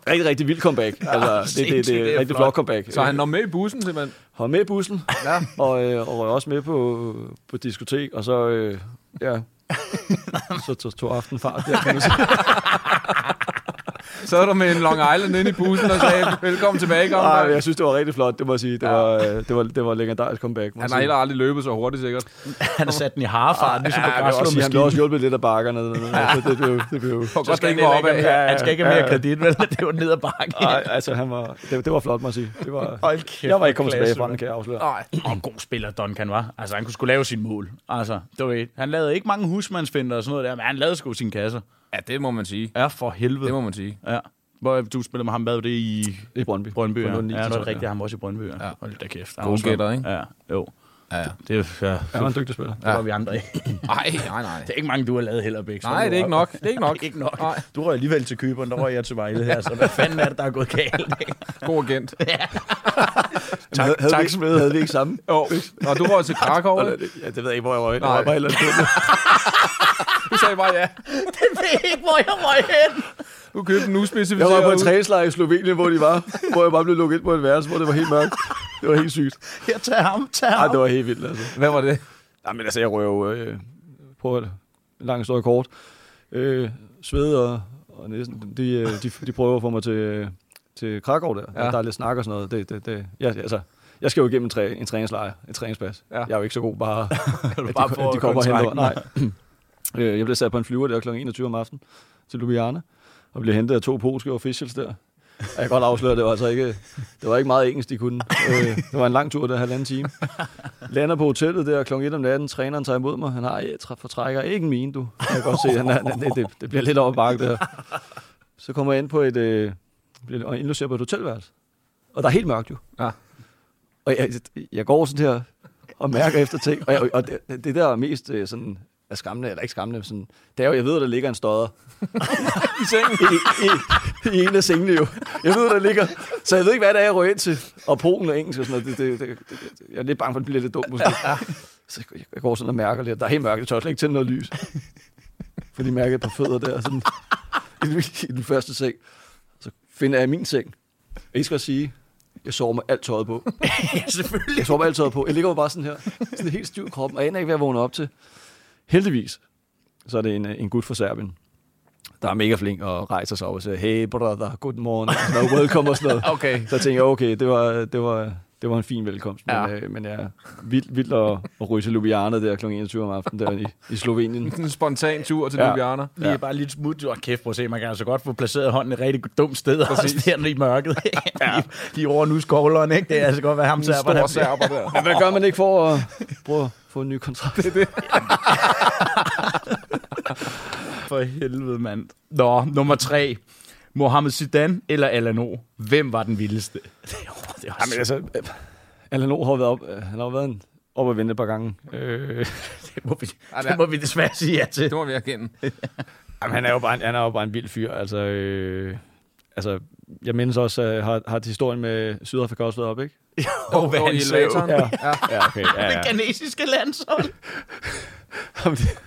rigtig, rigtig vildt comeback. Altså, det, det, det, er det et er rigtig flot. comeback. Så han når med i bussen, simpelthen. Har med i bussen, ja. og, øh, og røg også med på, på diskotek, og så, øh, ja, <laughs> så tog, tog aften fart der, kan man sige. <laughs> Så er du med en Long Island inde i bussen og sagde, velkommen tilbage, Ej, Gomberg. jeg synes, det var rigtig flot, det må jeg sige. Det, Ja. var, øh, det, var, det var legendarisk comeback. må Han har heller aldrig løbet så hurtigt, sikkert. Han har sat den i harfart, ligesom på Ja, også sige, han blev også hjulpet lidt af bakkerne. Ja. Det, blev, det blev, For godt, skal det ikke han skal ikke have mere kredit, vel? Det var ned ad bakke. Ej, altså, han var, det, det var flot, må jeg sige. Det var, Hold kæft, jeg var ikke kommet tilbage fra den, kan jeg afsløre. Nej. Og en god spiller, Duncan var. Altså, han kunne sgu lave sin mål. Altså, det var et. Han lavede ikke mange husmandsfinder og sådan noget der, men han lavede sgu sine kasser. Ja, det må man sige. Ja, for helvede. Det må man sige. Ja. Hvor du spillede med ham, hvad var det i I Brøndby. Brøndby? Ja, 09 ja det var 12, rigtigt, han var også i Brøndby. Ja. Ja. Hold da kæft. God gætter, ikke? Ja, jo. Ja, ja. Det, er- ja, Han var en dygtig spiller. det var vi andre ikke. <laughs> Nej, nej, nej. Det er ikke mange, du har lavet heller, Bæk. Nej, det er ikke nok. Det er ikke nok. <laughs> ikke nok. Nej. Du røg alligevel til Kyberen, der røg jeg til Vejle her, så hvad fanden er det, der er gået galt? God agent. <laughs> Tak, havde, tak, vi, ikke- havde vi ikke sammen? Jo. Og du røg til Krakow. Ja, det ved jeg ikke, hvor jeg var. Jeg Nej. var bare Du sagde bare ja. <laughs> det ved jeg ikke, hvor jeg røg hen. Du købte en Jeg uspecificeret var på en ud. træningslejr i Slovenien, hvor de var. Hvor jeg bare blev lukket ind på et værelse, hvor det var helt mørkt. Det var helt sygt. Her, tag ham, tag Ej, ham. det var helt vildt, altså. Hvad var det? Nej, men altså, jeg røg jo øh, på et lang historie kort. Øh, sved og, og næsten, de, øh, de, de prøver at få mig til, til Krakow der. Ja. Ja. Der er lidt snak og sådan noget. Det, det, det, jeg, altså, jeg skal jo igennem en, træ, en træningslejr, en træningspas. Ja. Ja. Jeg er jo ikke så god bare, <laughs> du at bare de, de kommer kontrakten. Nej. Øh, jeg blev sat på en flyver der kl. 21 om aftenen til Ljubljana, og blev hentet af to polske officials der. Og jeg kan godt afsløre, det var altså ikke, det var ikke meget engelsk, de kunne. Øh, det var en lang tur, der halvanden time. Lander på hotellet der kl. 1 om natten, træneren tager imod mig. Han har et fortrækker, ikke en mine, du. Jeg kan godt se, han er, det, det, det, bliver lidt over bakke der. Så kommer jeg ind på et, øh, bliver indlogeret på et hotelværelse. Og der er helt mørkt jo. Ja. Og jeg, jeg går sådan her og mærker efter ting. Og, jeg, og det, det, der er mest øh, sådan, er skræmmende, eller ikke skræmmende, men sådan, det er jo, jeg ved, at der ligger en stodder <laughs> i sengen. I, i, I, en af sengene jo. Jeg ved, der ligger. Så jeg ved ikke, hvad det er, jeg rører ind til. Og Polen og engelsk og sådan noget. Det, det, det, det, jeg er lidt bange for, at det bliver lidt dumt måske. Så jeg, går sådan og mærker lidt. Der er helt mørkt. Jeg tør slet ikke tænde noget lys. Fordi jeg mærker et par fødder der. Sådan, i, I den første seng. Så finder jeg min seng. Og I skal sige, jeg sover med alt tøjet på. <laughs> Ja, selvfølgelig. Jeg sover med alt tøjet på. Jeg ligger jo bare sådan her. Sådan helt stiv i kroppen. Og jeg aner ikke, hvad jeg vågner op til. Heldigvis, så er det en, en gut fra Serbien, der er mega flink og rejser sig op og siger, hey brother, good morning, og noget, welcome og sådan noget. <laughs> Okay. Så jeg tænker, okay, det var, det var, det var en fin velkomst. Men, Ja. ja. øh, men jeg er vildt, vildt at, at ryge til Ljubljana der kl. 21 om aftenen der i, i Slovenien. <laughs> En spontan tur til Ja. Ljubljana. Lige ja. bare lidt smut. Og kæft, prøv at se, man kan altså godt få placeret hånden et rigtig dumt sted. Også der i mørket. <laughs> ja. De over nu skovlerne, ikke? Det er altså godt, hvad ham serber, stor serber der. Men hvad gør man ikke for at prøve at få en ny kontrakt? Det, det. <laughs> For helvede, mand. Nå, nummer tre. Mohamed Zidane eller Alano? Hvem var den vildeste? Det er, Jamen, altså, øh, Alan O har været op, øh, han har jo været en, op og vente et par gange. Øh, <laughs> det, må vi, Ja, det er- det må vi desværre sige ja til. Det må vi erkende. <laughs> Jamen, han er jo bare en, han er jo bare en vild fyr. Altså, øh, altså, jeg mindes også, uh, har, har historien med Sydafrika også været op, ikke? <laughs> Og hvad Og han elevatoren. Ja, ja okay. Ja, ja. Det kanadiske landshold. Jamen, det-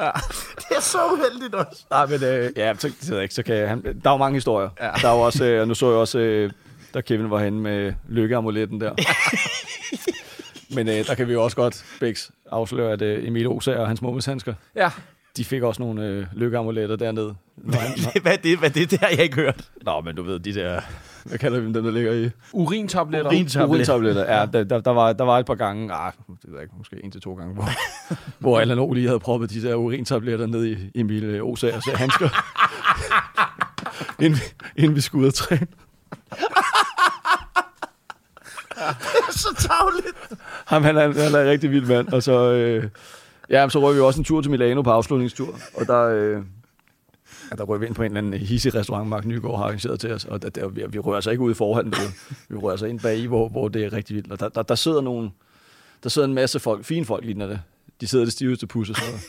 <laughs> Det er så uheldigt også. Nej, men øh, ja, så, det jeg ikke, så kan jeg, han, der er jo mange historier. Ja. Der er jo også, øh, nu så jeg også, øh, da Kevin var henne med lykkeamuletten der. <laughs> men øh, der kan vi jo også godt, Bæks, afsløre, at øh, Emil Osager og hans mummelshandsker, Ja. De fik også nogle øh, lykkeamuletter dernede. Hvad er det? Hvad er det? Det har jeg ikke hørt. Nå, men du ved, de der, hvad kalder vi dem, der ligger i? Urintabletter. Urintabletter. Urintabletter. Ja, der, der, der, var, der var et par gange, ah, det ved jeg ikke, måske en til to gange, hvor, <laughs> hvor Allan O lige havde proppet de der urintabletter ned i Emil øh, Osagers handsker. <laughs> inden, inden vi skulle ud og træne. <laughs> så tavligt. Ham, han er, han er en rigtig vild mand. Og så, øh, ja, så røg vi også en tur til Milano på afslutningstur. Og der, øh, ja, der røg vi ind på en eller anden hissig restaurant, Mark Nygaard har arrangeret til os. Og der, der, vi, vi rører sig ikke ud i forhånden. Vi, vi rører sig ind bag i, hvor, hvor det er rigtig vildt. Og der, der, der sidder nogle, der sidder en masse folk, fine folk ligner det. De sidder det stiveste pus og sådan.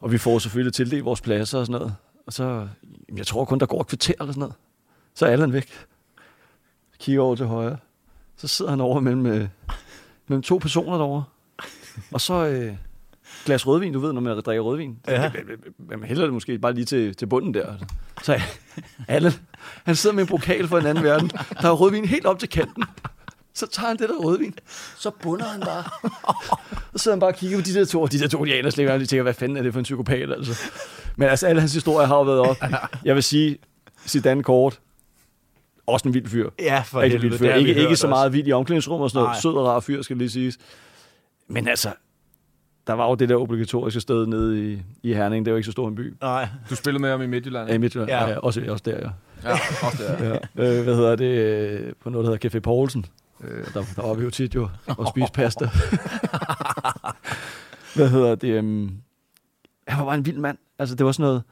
Og vi får selvfølgelig tildelt vores pladser og sådan noget. Og så, jamen, jeg tror kun, der går et kvarter eller sådan noget. Så er Allan væk. Kigger over til højre. Så sidder han over mellem, øh, mellem to personer derovre. Og så øh, glas rødvin, du ved, når man drikker rødvin. Ja. Man hælder det måske bare lige til, til bunden der. altså. Så Allan, han sidder med en pokal fra en anden verden. Der er rødvin helt op til kanten. Så tager han det der rødvin, så bunder han bare. Så sidder han bare og kigger på de der to, og de der to, de aner slet de tænker, hvad fanden er det for en psykopat, altså. Men altså, alle hans historier har jo været op. Jeg vil sige, Zidane kort, også en vild fyr. Ja, for helvede. vild fyr. Ikke, ikke så meget vild i omklædningsrummet og sådan noget. Nej. Sød og rar fyr, skal lige siges. Men altså, der var jo det der obligatoriske sted nede i, i Herning. Det er jo ikke så stor en by. Nej. Du spillede med ham i Midtjylland. Ja, i Midtjylland. Ja. Ja. Også, også der, ja. Ja, også der. ja. Øh, hvad hedder det? øh, På noget, der hedder Café Poulsen. Øh, der, der var vi jo tit jo og spise pasta. <laughs> hvad hedder det? Um, han var bare en vild mand. Altså, det var sådan noget...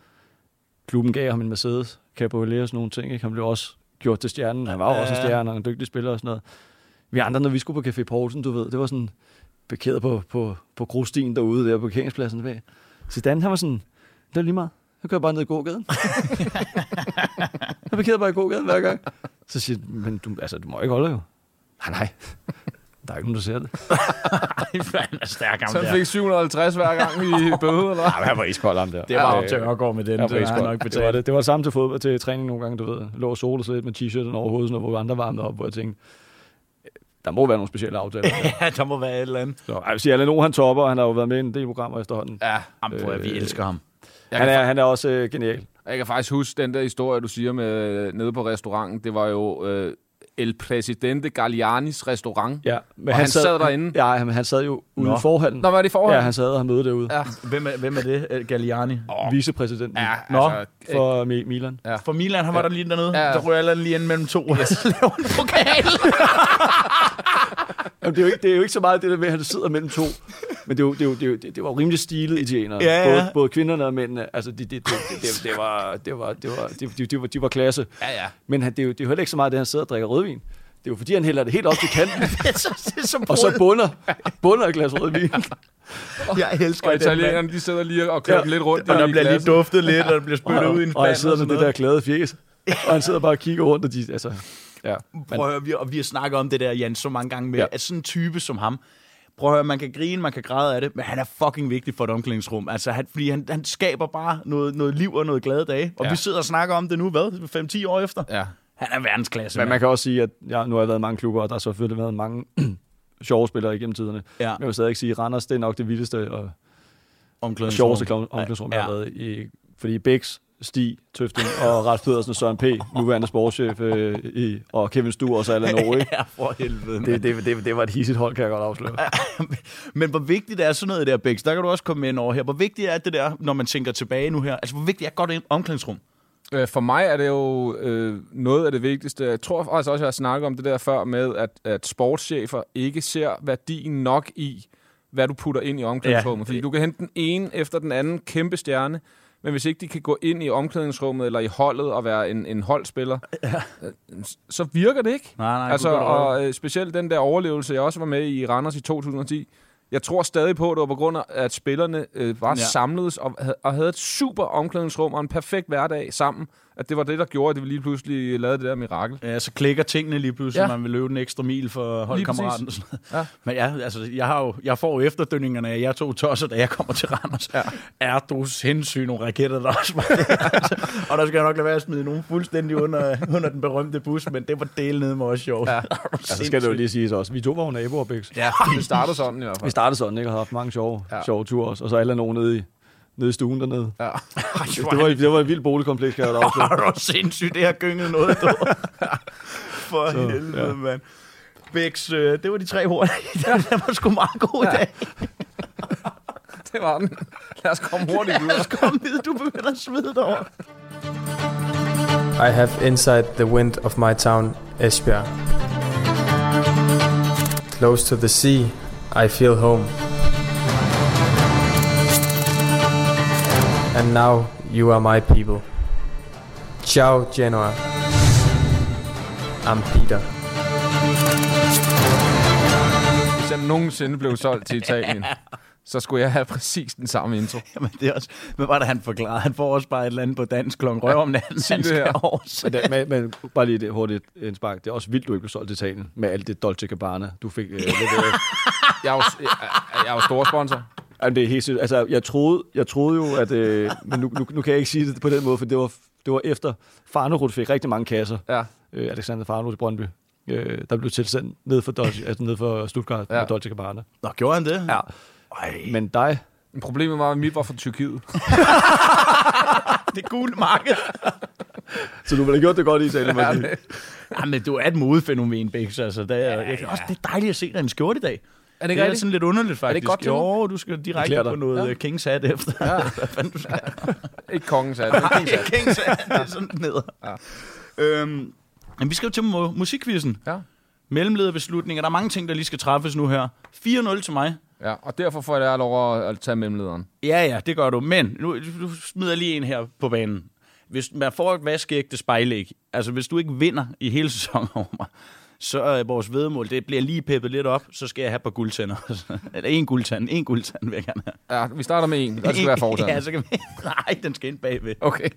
Klubben gav ham en Mercedes, Cabriolet og sådan nogle ting. Ikke? Han blev også gjort til stjernen. Han var jo også en stjerne og en dygtig spiller og sådan noget. Vi andre, når vi skulle på Café Poulsen, du ved, det var sådan parkeret på, på, på grusstien derude der på parkeringspladsen bag. Zidane, han var sådan, det er lige meget. Så kører jeg bare ned i gågaden. jeg parkerede bare i gågaden hver gang. Så siger jeg, men du, altså, du må ikke holde jo. Nej, nej. Der er ikke nogen, der ser det. Han er stærk, ham Så han fik 750 hver gang i bøde, eller? Nej, han var iskold ham der. Det var op Øh, til Ørgaard med den. Det iskold. nok det, var betalt. det. det var samme til fodbold, til træning nogle gange, du ved. Lå og sig lidt med t-shirten over hovedet, hvor andre varmede op, hvor jeg tænkte, der må være nogle specielle aftaler. <laughs> Ja, der må være et eller andet. Så, jeg vil sige, Allan O, han topper, han har jo været med i en del programmer efterhånden. Ja, Jamen, prøv at vi Øh, elsker ham. jeg Han er, han er også øh, genial. jeg kan faktisk huske den der historie, du siger med øh, nede på restauranten. Det var jo øh, El Presidente Gallianis restaurant. Ja, men Og han sad derinde? Ja, men han sad jo ude Nå. i forhallen. Nå, var det i forhold? Ja, han sad og møde derude. Ja. Hvem er, hvem er det? Galliani? Oh. Vicepræsidenten Ja, Nå, altså, for Mi- Milan. Ja. For Milan, han var der lige dernede. Ja. Der rører alle lige ind mellem to. Yes. <laughs> Laver en pokal. <laughs> Jamen, det, er jo ikke, det er jo ikke så meget det der med, at han sidder mellem to. Men det, er jo, det, er jo, det, er jo, det, var jo rimelig stilet italienere. Ja, ja. Både, både kvinderne og mændene. Altså, det, det, det, det, det, det var, det var, det var, det, de, de, var, de var klasse. Ja, ja. Men han, det, er jo, det er jo heller ikke så meget, det han sidder og drikker rødvin. Det er jo fordi, han hælder det helt op til kanten, <laughs> det er så, det er så og så bunder, bunder et glas rødvin. <laughs> Jeg elsker Og italienerne, de sidder lige og kører Ja. lidt rundt. Og der bliver lige duftet lidt, og der bliver spyttet ud i en og han spand sidder og med sådan det der noget. glade fjes. Og han sidder bare og kigger rundt, og de, altså, ja. Prøv at høre, vi, og vi har snakket om det der, Jan, så mange gange med. Ja. at sådan en type som ham, prøv at høre, man kan grine, man kan græde af det, men han er fucking vigtig for et omklædningsrum. Altså, han, fordi han, han skaber bare noget, noget liv og noget glade dage. Og Ja. vi sidder og snakker om det nu, hvad? 5-10 år efter? Ja. Han er verdensklasse, Men man kan også sige, at ja, nu har jeg været i mange klubber, og der har selvfølgelig været mange <clears throat> sjove spillere igennem tiderne. Ja. Men jeg vil stadig sige, at Randers, det er nok det vildeste og Omklædningsrum. sjoveste omklædningsrum, jeg har været i. Fordi Bæks, Stig, Tøfting og Ralf Pedersen og Søren P., nuværende sportschef, øh, i, og Kevin Stu og så Allan O, ikke? <laughs> Ja, for helvede. Det, det, det, det var et hissigt hold, kan jeg godt afsløre. <laughs> Men hvor vigtigt er sådan noget der, Bæks? Der kan du også komme med ind over her. Hvor vigtigt er det der, når man tænker tilbage nu her? Altså, hvor vigtigt er godt et omklædningsrum? Øh, For mig er det jo øh, noget af det vigtigste. Jeg tror faktisk også, jeg har snakket om det der før med, at, at sportschefer ikke ser værdien nok i, hvad du putter ind i omklædningsrummet. Ja. Fordi du kan hente den ene efter den anden kæmpe stjerne, men hvis ikke de kan gå ind i omklædningsrummet eller i holdet og være en, en holdspiller, ja. så virker det ikke. Nej, nej, altså, og øh, specielt den der overlevelse, jeg også var med i Randers i 2010. Jeg tror stadig på, at det var på grund af, at spillerne øh, bare Ja. samledes og, og havde et super omklædningsrum og en perfekt hverdag sammen, at det var det, der gjorde, at de lige pludselig lavede det der mirakel. Ja, så klikker tingene lige pludselig, Ja. ja. man vil løbe en ekstra mil for holdkammeraten. og sådan. Ja. Men ja, altså, jeg, har jo, jeg får jo efterdønningerne af jer to tosser, da jeg kommer til Randers. Ja. Er du sindssygt nogle raketter, der også var altså. Og der skal jeg nok lade være at smide nogen fuldstændig under, under den berømte bus, men det var del nede med os sjovt. Ja. Altså, skal det jo lige siges også. Vi to var jo naboer, Bix. Ja, det startede sådan i hvert Vi fald. startede sådan, ikke? Og har haft mange sjove, Ja. ja. sjove ture også. Og så alle nogen nede i, nede i stuen dernede. Ja. <laughs> Det var, det var et vildt boligkompleks, kan jeg da også. Du også sindssygt, det har gynget noget, du. <laughs> For så, helvede, ja. ja. mand. Bix, øh, det var de tre hurtige. <laughs> det var sgu meget god i Ja. dag. Det var den. Lad os komme hurtigt videre. Kom videre, du begynder at svede derovre. I have inside the wind of my town, Esbjerg. Close to the sea, I feel home. And now you are my people. Ciao, Genoa. I'm Peter. Hvis jeg nogensinde blev solgt til <laughs> Italien, så skulle jeg have præcis den samme intro. <laughs> Jamen, det er også... Hvad var det, han forklarede? Han får også bare et eller andet på dansk klokken røv om natten. sig Han det skal her. oversætte. Men, det, men, men bare lige det hurtigt en spark. Det er også vildt, du ikke blev solgt til Italien med alt det Dolce Gabbana, du fik. Øh, lidt, <laughs> øh, Jeg er jo, jeg, jeg er jo stor sponsor. Jamen, det er helt sygt. Altså, jeg troede, jeg troede jo, at... Øh, men nu, nu, nu, kan jeg ikke sige det på den måde, for det var, det var efter Farnerud fik rigtig mange kasser. Ja. Øh, Alexander Farnerud i Brøndby. Øh, der blev tilsendt ned for, Dolce, altså ned for Stuttgart Ja. ja. med Dolce Gabbana. Nå, gjorde han det? Ja. Ej, Men dig, Men problemet var, at mit var fra Tyrkiet. <laughs> det gule marked. så du ville have gjort det godt i Italien, jeg sige. Ja, men du er et modefænomen, Bix. Altså, det er, jeg, også, det er dejligt at se dig i en skjorte i dag. Er Det er sådan lidt underligt, faktisk. godt til mig? Jo, du skal direkte på noget Ja. ja. Kings hat efter. Ja. <laughs> Hvad du skal <laughs> Ikke kongens hat. men Kings hat. Kings hat, <laughs> det er sådan ned. Ja. Øhm, men vi skal jo til mu- musikkvisten. Ja. Mellemlederbeslutninger. Der er mange ting, der lige skal træffes nu her. 4-0 til mig. ja, og derfor får jeg lov at- at tage mellemlederen. Ja, ja, det gør du. Men nu, nu smider jeg lige en her på banen. Hvis man får et vaskeægte spejlæg, altså hvis du ikke vinder i hele sæsonen over mig, så er vores vedmål, det bliver lige peppet lidt op, så skal jeg have et par guldtænder. <laughs> Eller en guldtand, en guldtand vil jeg gerne have. Ja, vi starter med en. Det skal være fortand. <laughs> Ja, så kan vi... <laughs> Nej, den skal ind bagved. Okay.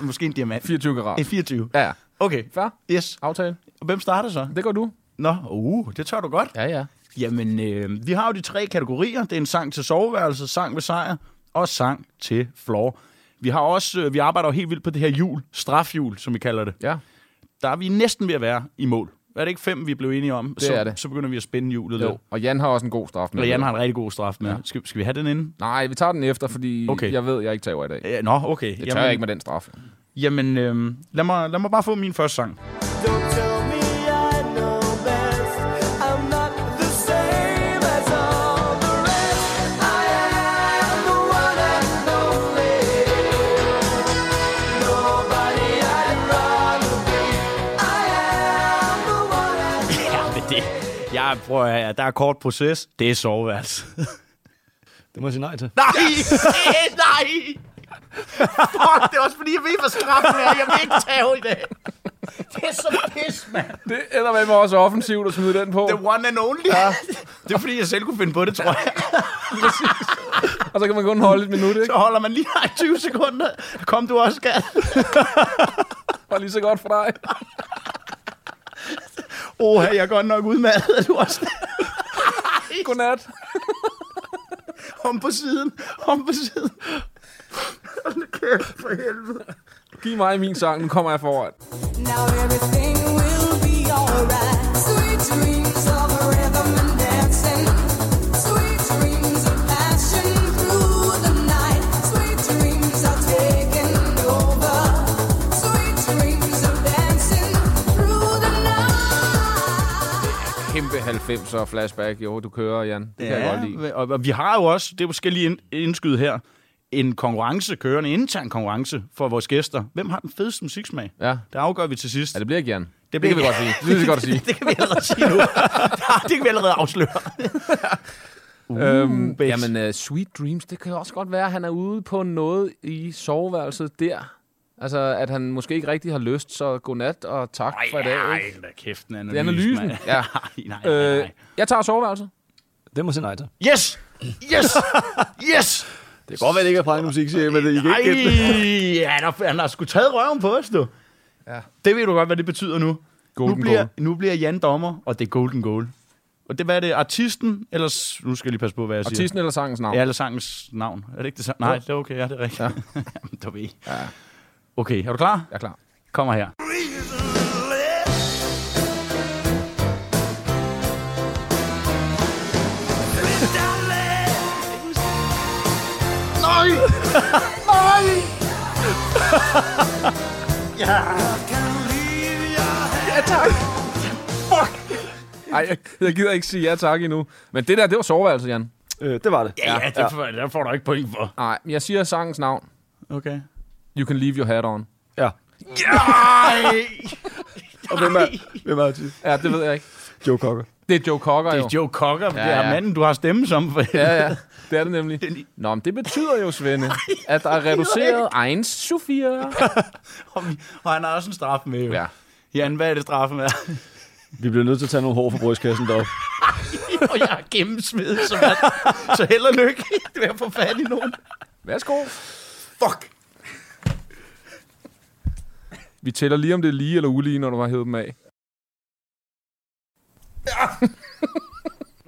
Måske en diamant. 24 karat. En 24. Ja, ja. Okay, Fair. yes. Aftale. Hvem starter så? Det går du. Nå, uh, det tør du godt. Ja, ja. Jamen, øh, vi har jo de tre kategorier. Det er en sang til soveværelse, sang ved sejr og sang til floor. Vi har også, øh, vi arbejder jo helt vildt på det her jul, strafjul, som vi kalder det. Ja. Der er vi næsten ved at være i mål. Er det ikke fem, vi blev enige om? Det så, er det. Så begynder vi at spænde hjulet Jo. lidt. Og Jan har også en god straf med. Og Jan har en rigtig god straf med. Ja. Skal, skal vi have den inde? Nej, vi tager den efter, fordi Okay. jeg ved, jeg ikke tager i dag. Ja, nå, okay. Det tør jeg ikke med den straf. Jamen, øh, lad, mig, lad mig bare få min første sang. Don't tell Jeg prøver at der er kort proces. Det er soveværelse. <laughs> Det må jeg sige nej til. <laughs> Nej! Nej! Fuck, det er også fordi, jeg ved, hvad straffen er. Jeg vil ikke tage i dag. Det er så pis, mand. Det ender med mig også offensivt at smide den på. The one and only. Ja. Det er fordi, jeg selv kunne finde på det, tror jeg. <laughs> Og så kan man kun holde et minut, ikke? Så holder man lige i 20 sekunder. Kom du også, skat. Var lige så godt for dig. <laughs> Åh, jeg er godt nok udmattet. Er du også <laughs> Godnat. <laughs> om på siden? Om på siden. Hold kæft, for helvede. Giv mig min sang, nu kommer jeg foran. Now everything will be alright. Sweet dreams 90'er flashback. Jo, du kører, Jan. Det kan jeg godt lide. og, og vi har jo også, det skal lige ind, indskyde her, en konkurrence kørende, en intern konkurrence for vores gæster. Hvem har den fedeste musiksmag? Ja. Det afgør vi til sidst. Ja, det bliver ikke Jan. Det, det bliver- kan vi godt sige. Det kan vi godt sige. <laughs> det kan vi allerede sige nu. <laughs> det kan vi allerede afsløre. <laughs> Uh, øhm, jamen, uh, Sweet Dreams, det kan jo også godt være, at han er ude på noget i soveværelset der. Altså, at han måske ikke rigtig har lyst, så godnat og tak for i dag. Nej, da kæft, en analyse. Det er analysen. Ja. <laughs> nej, nej, nej. Øh, jeg tager soveværelset. Det må sige nej til. Yes! Yes! Yes! Det kan godt være, det ikke er Frank musik, siger jeg, men det, I kan ikke gætte det. Ej, han har, han har sgu taget røven på os, du. Ja. Det ved du godt, hvad det betyder nu. Golden nu, bliver, goal. nu bliver Jan dommer, og det er golden goal. Og det, hvad er det? Artisten, eller... Nu skal jeg lige passe på, hvad jeg siger. Artisten eller sangens navn? Ja, eller sangens navn. Er det ikke det samme? Nej, det er okay. Ja, det er rigtigt. Ja. <laughs> Jamen, du ved. Ja. Okay, er du klar? Jeg er klar. Kommer her. Nej! Nej! Ej, jeg, jeg gider ikke sige ja tak endnu. Men det der, det var soveværelse, Jan. Øh, det var det. Ja, ja, det får, der får du ikke point for. Nej, jeg siger sangens navn. Okay. You can leave your hat on. Ja. Nej! <laughs> Og hvem er, hvem er artist? Ja, det ved jeg ikke. Joe Cocker. Det er Joe Cocker, Det jo. er Joe Cocker. Ja, det er ja. manden, du har stemme som. For Ja, ja. Det er det nemlig. Nå, men det betyder jo, Svende, <laughs> at der er reduceret 1 Sofia. <laughs> og, han har også en straf med. Jo. Ja. Jan, hvad er det straffen er? Vi bliver nødt til at tage nogle hår fra brystkassen deroppe. og jeg har gennemsmidt, så, man, så held og lykke med at få fat i nogen. Værsgo. Fuck. Vi tæller lige, om det er lige eller ulige, når du har hævet dem af. <laughs>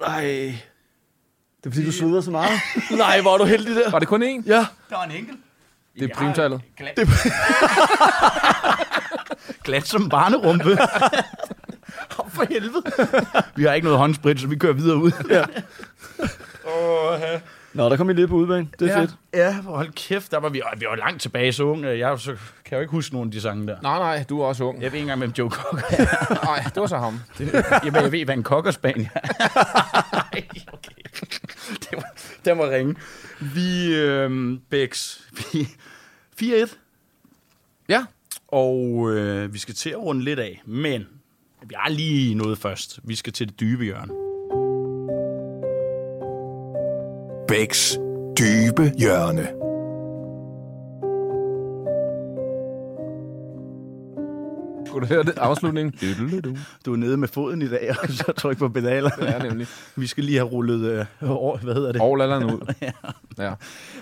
Nej. Det er fordi, du sveder så meget. <laughs> Nej, hvor er du heldig der. Var det kun én? Ja. Der var en enkelt. Det er primtallet. Glat, glat <laughs> som barnerumpe. Åh, for helvede. Vi har ikke noget håndsprit, så vi kører videre ud. Ja. Nå, der kom I lidt på udbanen. Det er ja. fedt. Ja, hold kæft, der var vi, vi var langt tilbage så unge. Jeg så, kan jo ikke huske nogen af de sange der. Nej, nej, du er også ung. Jeg ved ikke engang, hvem Joe Cocker er. Nej, det var så ham. Jamen, jeg ved, hvad en cockerspaniel er. <laughs> Ej, okay. Det var, den var ringe. Vi, øhm, Bex, vi, 4-1. Ja. Og øh, vi skal til at runde lidt af, men vi har lige noget først. Vi skal til det dybe hjørne. Bæks dybe hjørne. Kunne du høre det? Afslutningen. <laughs> Du. Du er nede med foden i dag, og så tryk på pedaler. Ja, nemlig. Vi skal lige have rullet, øh, hvad hedder det? Og alderen ud. <laughs> Ja.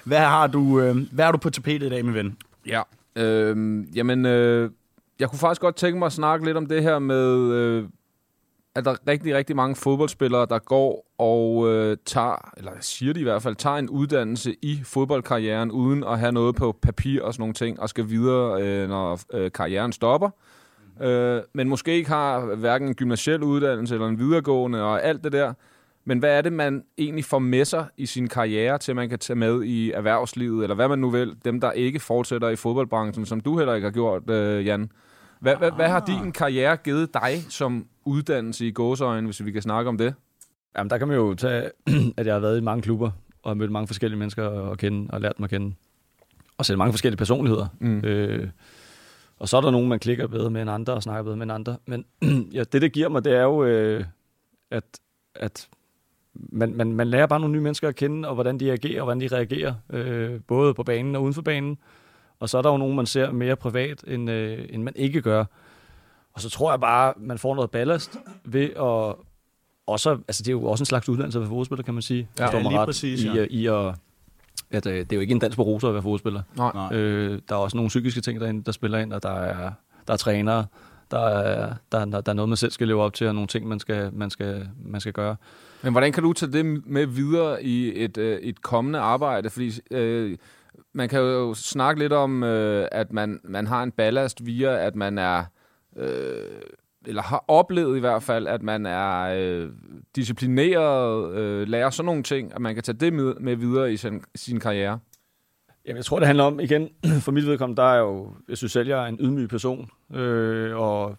Hvad har du, øh, hvad har du på tapetet i dag, min ven? Ja. Øhm, jamen, øh, jeg kunne faktisk godt tænke mig at snakke lidt om det her med, øh, at der er rigtig, rigtig mange fodboldspillere, der går og øh, tager, eller siger de i hvert fald, tager en uddannelse i fodboldkarrieren, uden at have noget på papir og sådan nogle ting, og skal videre, øh, når øh, karrieren stopper. Øh, men måske ikke har hverken en gymnasiel uddannelse eller en videregående og alt det der. Men hvad er det, man egentlig får med sig i sin karriere, til man kan tage med i erhvervslivet, eller hvad man nu vil, dem der ikke fortsætter i fodboldbranchen, som du heller ikke har gjort, øh, Jan. Hvad, hvad, hvad har din karriere givet dig som uddannelse i gåseøjne, hvis vi kan snakke om det? Jamen, der kan man jo tage, <clears throat> at jeg har været i mange klubber, og har mødt mange forskellige mennesker at kende, og lært dem at kende. Og set mange forskellige personligheder. Mm. Øh, og så er der nogen, man klikker bedre med end andre, og snakker bedre med end andre. Men <clears throat> ja, det, det giver mig, det er jo, øh, at, at man, man, man lærer bare nogle nye mennesker at kende, og hvordan de agerer, og hvordan de reagerer, øh, både på banen og uden for banen. Og så er der jo nogen, man ser mere privat, end, øh, end man ikke gør. Og så tror jeg bare, man får noget ballast ved at... Også, altså det er jo også en slags uddannelse at være fodboldspiller, kan man sige. Ja, ja, lige ret præcis, i, ja. i at, at øh, det er jo ikke en dans på roser at være fodboldspiller. Nej. Øh, der er også nogle psykiske ting derinde, der spiller ind, og der er, der er trænere, der er, der, der, der er noget, man selv skal leve op til, og nogle ting, man skal, man skal, man skal gøre. Men hvordan kan du tage det med videre i et, øh, et kommende arbejde? Fordi øh, man kan jo snakke lidt om, øh, at man, man har en ballast via, at man er, øh, eller har oplevet i hvert fald, at man er øh, disciplineret, øh, lærer sådan nogle ting, at man kan tage det med, med videre i sin, sin karriere. Jamen, jeg tror, det handler om, igen, <clears throat> for mit vedkommende, der er jeg jo, jeg synes selv, jeg er en ydmyg person, øh, og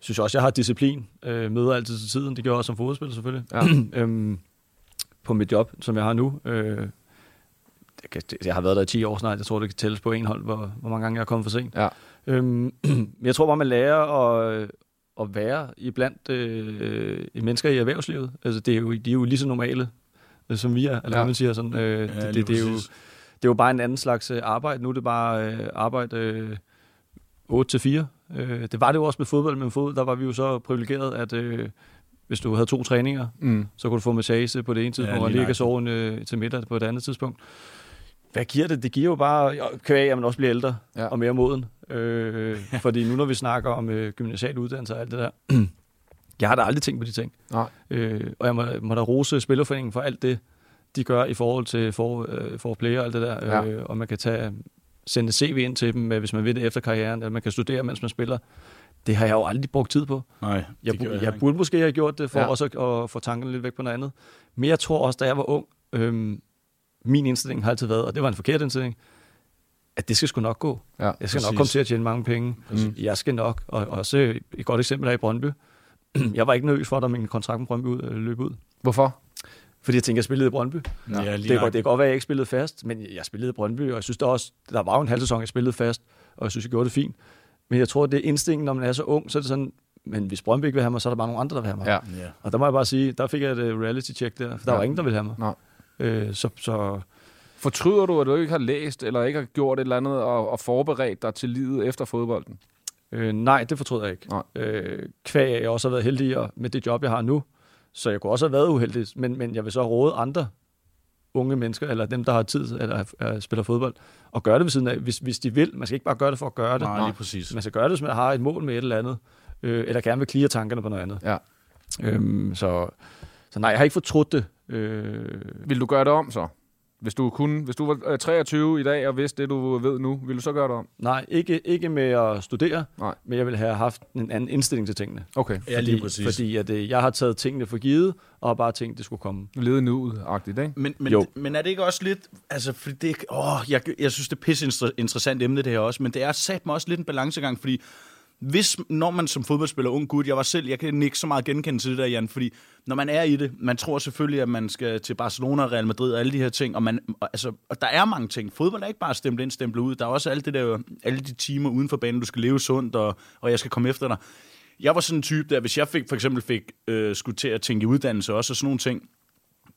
synes også, jeg har disciplin, øh, møder altid til tiden, det gør jeg også som fodboldspiller selvfølgelig, Ja. <clears throat> øhm, på mit job, som jeg har nu. Øh, det, jeg har været der i 10 år snart, jeg tror, det kan tælles på en hold, hvor, hvor mange gange jeg er kommet for sent. Ja. Øhm, <clears throat> jeg tror bare, man lærer at, at være i blandt øh, mennesker i erhvervslivet. Altså, det er jo, de er jo lige så normale, øh, som vi er, eller Ja. man siger. Sådan, øh, Ja, det, det, det, er jo, det er jo bare en anden slags øh, arbejde. Nu er det bare øh, arbejde øh, 8 til 4. Øh, det var det jo også med fodbold, men fod, der var vi jo så privilegeret, at øh, hvis du havde to træninger, Mm. så kunne du få massage på det ene tidspunkt, Ja, og ligge og sove øh, til middag på et andet tidspunkt. Hvad giver det? Det giver jo bare kvæg, at man også bliver ældre ja. og mere moden. Øh, fordi nu når vi snakker om øh, gymnasial uddannelse og alt det der, <clears throat> jeg har da aldrig tænkt på de ting. Nej. Øh, og jeg må, må da rose Spillerforeningen for alt det, de gør i forhold til for, øh, for player og alt det der. Ja. Øh, og man kan tage, sende CV ind til dem, hvis man vil det efter karrieren, eller man kan studere, mens man spiller. Det har jeg jo aldrig brugt tid på. Nej, Jeg, jeg, jeg burde måske have gjort det, for ja. også at, at få tankerne lidt væk på noget andet. Men jeg tror også, da jeg var ung, øhm, min indstilling har altid været, og det var en forkert indstilling, at det skal sgu nok gå. Ja, Jeg skal præcis. nok komme til at tjene mange penge. Mm. Jeg skal nok. Og også et godt eksempel er i Brøndby. <clears throat> Jeg var ikke nervøs for, at min kontrakt med Brøndby ud, øh, løb ud. Hvorfor? Fordi jeg tænkte, jeg spillede i Brøndby. Ja, lige Det, kan, godt- nok. det kan godt være, at jeg ikke spillede fast, men jeg spillede i Brøndby, og jeg synes der også, der var jo en halv sæson, jeg spillede fast, og jeg synes, jeg gjorde det fint. Men jeg tror, det er instinkten, når man er så ung, så er det sådan, men hvis Brøndby ikke vil have mig, så er der bare nogle andre, der vil have mig. Ja. Ja. Og der må jeg bare sige, der fik jeg et øh, reality check der, for der Ja. var ingen, der ville have mig. Nej. Øh, så, så Fortryder du, at du ikke har læst, eller ikke har gjort et eller andet og, og forberedt dig til livet efter fodbolden? øh, nej, det fortryder jeg ikke. Nej. Øh, kvæg, jeg også har været heldigere med det job, jeg har nu, så jeg kunne også have været uheldig, men, men jeg vil så råde andre unge mennesker, eller dem, der har tid, eller øh, spiller fodbold, og gøre det ved siden af, hvis, hvis de vil. Man skal ikke bare gøre det for at gøre det. Nej, lige præcis. Man skal gøre det, hvis man har et mål med et eller andet, øh, eller gerne vil clear tankerne på noget andet. Ja. Øhm, så, så nej, jeg har ikke fortrudt det. Øh, Vil du gøre det om så? Hvis du, kunne, hvis du var øh, 23 i dag og vidste det, du ved nu, vil du så gøre det om? nej, ikke, ikke med at studere, Nej. men jeg vil have haft en anden indstilling til tingene. Okay. Ja, lige fordi, præcis. Fordi at, øh, jeg har taget tingene for givet, og har bare tænkt, det skulle komme. Du levede nuet-agtigt, ikke? Men, men, Jo. men er det ikke også lidt... Altså, fordi det, åh, jeg, jeg synes, det er pisse inter- interessant emne, det her også, men det er sat mig også lidt en balancegang, fordi hvis, når man som fodboldspiller, ung gut, jeg var selv, jeg kan ikke så meget genkende til det der, Jan, fordi når man er i det, man tror selvfølgelig, at man skal til Barcelona, Real Madrid og alle de her ting, og, man, og, altså, og der er mange ting. Fodbold er ikke bare stemt ind, stemplet ud. Der er også alt det der, alle de timer uden for banen, du skal leve sundt, og, og jeg skal komme efter dig. Jeg var sådan en type der, hvis jeg fik, for eksempel fik, øh, skulle til at tænke i uddannelse også, og sådan nogle ting,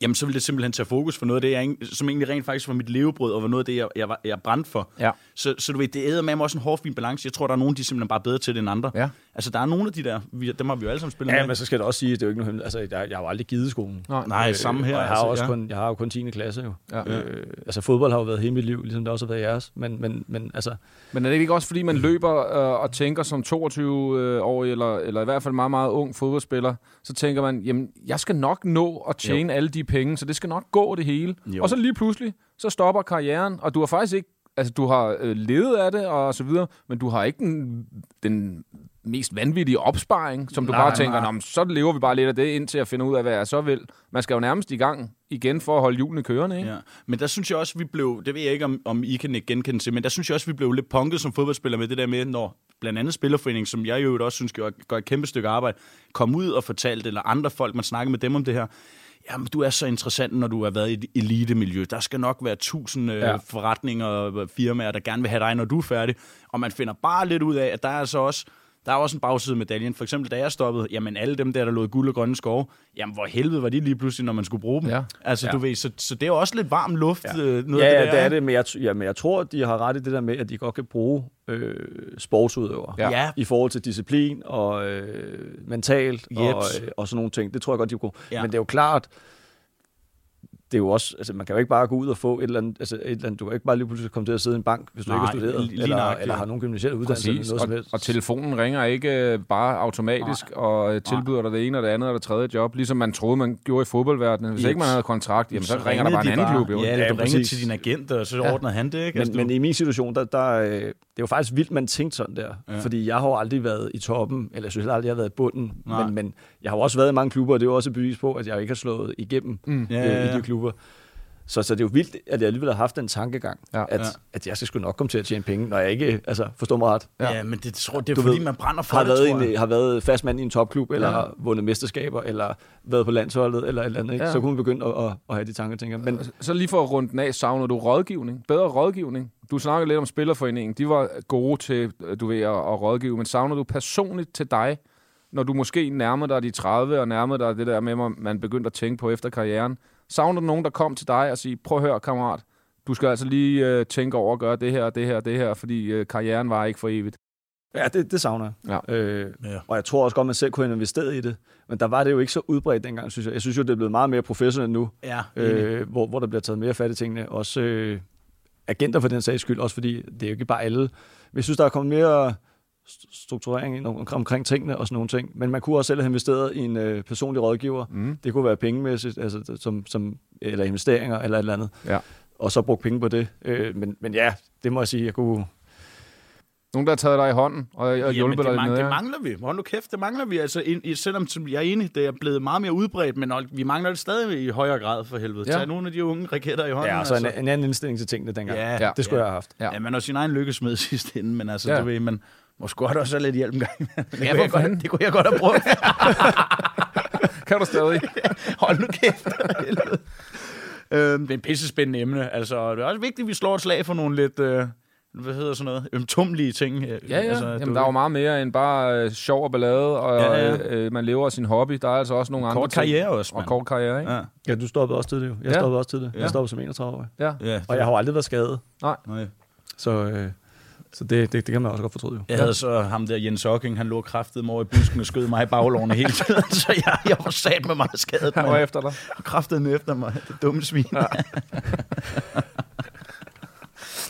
jamen så ville det simpelthen tage fokus for noget af det, jeg, som egentlig rent faktisk var mit levebrød, og var noget af det, jeg, jeg, var, jeg brændte for. Ja. Så, så du ved, det æder med mig også en hård, fin balance. Jeg tror, der er nogen, de er simpelthen bare bedre til det end andre. Ja. Altså, der er nogle af de der, vi, dem har vi jo alle sammen spillet Ja, med. men så skal det også sige, at det er jo ikke noget hemmeligt. Altså, jeg, jeg har jo aldrig givet skolen. Nej. Nej, samme her. Og jeg har, altså, også ja. kun, jeg har jo kun 10. klasse jo. Ja. Øh, altså fodbold har jo været hele mit liv, ligesom det også har været jeres. Men, men, men altså, Men er det ikke også, fordi man løber øh, og tænker som 22-årig, eller, eller i hvert fald meget, meget ung fodboldspiller, så tænker man, jamen, jeg skal nok nå at tjene jo. alle de penge, så det skal nok gå det hele. Jo. Og så lige pludselig, så stopper karrieren, og du har faktisk ikke, altså du har øh, levet af det og så videre, men du har ikke den, den mest vanvittige opsparing, som du Nej, bare tænker, nej. Så lever vi bare lidt af det, indtil at finde ud af, hvad jeg så vil. Man skal jo nærmest i gang igen for at holde hjulene kørende, ikke? Ja. Men der synes jeg også, vi blev, det ved jeg ikke, om, om I kan genkende til, men der synes jeg også, vi blev lidt punket som fodboldspiller med det der med, når blandt andet Spillerforeningen, som jeg jo også synes gør, gør et kæmpe stykke arbejde, kom ud og fortalte, eller andre folk, man snakker med dem om det her, Jamen, du er så interessant, når du har været i et elitemiljø. Der skal nok være tusind øh, Ja. forretninger og firmaer, der gerne vil have dig, når du er færdig. Og man finder bare lidt ud af, at der er altså også der er også en bagside af medaljen. For eksempel, da jeg stoppede, jamen alle dem der, der lå i guld og grønne skove, jamen hvor helvede var de lige pludselig, når man skulle bruge dem. Ja. Altså, Ja. du ved, så, så det er jo også lidt varm luft, ja. øh, noget ja, af ja, det der. det er det, men jeg, ja, men jeg tror, at de har ret i det der med, at de godt kan bruge øh, sportsudøvere. Ja. Ja. I forhold til disciplin og øh, mentalt og, Jeps. øh, og sådan nogle ting. Det tror jeg godt, de kunne. Ja. Ja. Men det er jo klart, det er jo også, altså man kan jo ikke bare gå ud og få et eller andet, altså et eller andet, du kan ikke bare lige pludselig komme til at sidde i en bank, hvis du Nej, ikke har studeret, eller, nøjagtigt. eller har nogen gymnasielle uddannelse eller noget som og, helst. og telefonen ringer ikke øh, bare automatisk Nej. og øh, tilbyder dig det ene og det andet og det tredje job, ligesom man troede, man gjorde i fodboldverdenen. Hvis Yes. ikke man havde kontrakt, jamen, så, ringer der bare en de anden klub. Jo. Ja, eller Ja, du ringede præcis. til din agent, og så Ja. ordnede han det, ikke? Men, Altså, du- men i min situation, der, der, øh, det er jo faktisk vildt, man tænkte sådan der. Ja. Ja. Fordi jeg har aldrig været i toppen, eller jeg synes heller aldrig, jeg har været i bunden. Men, men jeg har også været i mange klubber, og det er jo også et bevis på, at jeg ikke har slået igennem Mm. Ja, ja, ja, ja, ja. i de klubber. Så, så det er jo vildt, at jeg alligevel har haft den tankegang, Ja. ja. At, Ja. ja. at jeg skal sgu nok komme til at tjene penge, når jeg ikke, altså forstår mig ret, Ja, men det, tror, det er Du fordi, ved, man brænder for har det, været, tror jeg. en, har været fast mand i en topklub, eller Ja. ja. har vundet mesterskaber, eller været på landsholdet, eller et eller andet, ikke? Ja. Ja. så kunne man begynde at, at, at have de tanker, tænker. Men Så lige for at runde den af, savner du rådgivning? Bedre rådgivning? Du snakker lidt om Spillerforeningen. De var gode til, du ved, at, at rådgive, men savner du personligt til dig, når du måske nærmer dig de 30, og nærmer dig det der med, at man begyndte at tænke på efter karrieren? Savner du nogen, der kom til dig og siger, prøv at høre, kammerat, du skal altså lige øh, tænke over at gøre det her, det her, det her, fordi øh, karrieren var ikke for evigt. ja, det, det savner jeg. Ja. Øh, Ja. Og jeg tror også godt, man selv kunne have investeret i det. Men der var det jo ikke så udbredt dengang, synes jeg. Jeg synes jo, det er blevet meget mere professionelt nu, Ja, øh, hvor, hvor der bliver taget mere fat i tingene. Også, øh, agenter for den sags skyld, også fordi det er jo ikke bare alle. Men jeg synes, der er kommet mere strukturering om- omkring tingene og sådan nogle ting. Men man kunne også selv have investeret i en øh, personlig rådgiver. Mm. Det kunne være pengemæssigt, altså, som, som, eller investeringer eller et eller andet. Ja. Og så bruge penge på det. Øh, men, men ja, det må jeg sige, jeg kunne... Nogen, der har taget dig i hånden og, og Jamen, hjulpet det, dig med. det mangler vi. Hold nu kæft, det mangler vi. Altså, ind, i- selvom som jeg er enig, det er blevet meget mere udbredt, men vi mangler det stadig i højere grad for helvede. Ja. Tag nogle af de unge raketter i hånden. Ja, så en, altså. en anden indstilling til tingene dengang. Ja, Ja. Det skulle ja. jeg have haft. Ja. Ja, man er sin egen lykkesmed <laughs> sidst inden, men altså, Ja. ja. du ved, man må godt også have lidt hjælp en gang. det, Ja, kunne jeg godt, det kunne jeg godt have brugt. <laughs> Kan du stadig? <laughs> Hold nu kæft. øhm, det er et pissespændende emne. Altså, det er også vigtigt, at vi slår et slag for nogle lidt... Øh, hvad hedder sådan noget? Ømtumlige ting. Ja, ja. Altså, Jamen, du- der er jo meget mere end bare øh, sjov og ballade, og Ja, ja. Øh, øh, man lever af sin hobby. Der er altså også nogle andre Kort karriere også, Og mand. kort karriere, ikke? Ja. Ja, du stoppede også tidligt. jo. Jeg Ja. stoppede også tidligt. Ja. Jeg stoppede som 31 år. Ja. Ja, Og jeg har jo aldrig været skadet. Nej. Så, øh, så det, det, det kan man også godt fortryde. Jo. Jeg havde så ham der, Jens Ocking, han lå kraftet mig i busken og skød mig i baglovene hele tiden, <laughs> så jeg, jeg var sat med meget skadet. Han var efter dig. Kraftede efter mig, det dumme svin. Ja. <laughs>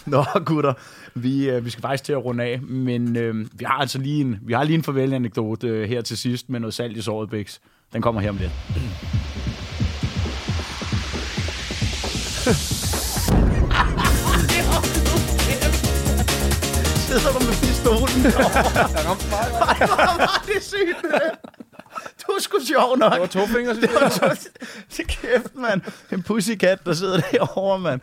Nå, gutter, vi, øh, vi skal faktisk til at runde af, men øh, vi har altså lige en, vi har lige en farvel-anekdote øh, her til sidst med noget salt i såret, Bix. Den kommer her om lidt. <laughs> Sidder du med pistolen? Hvor <laughs> var det sygt. Du er sgu sjov nok. Det var to fingre, Det var så... Det kæft, mand. En pussycat, der sidder derovre, mand.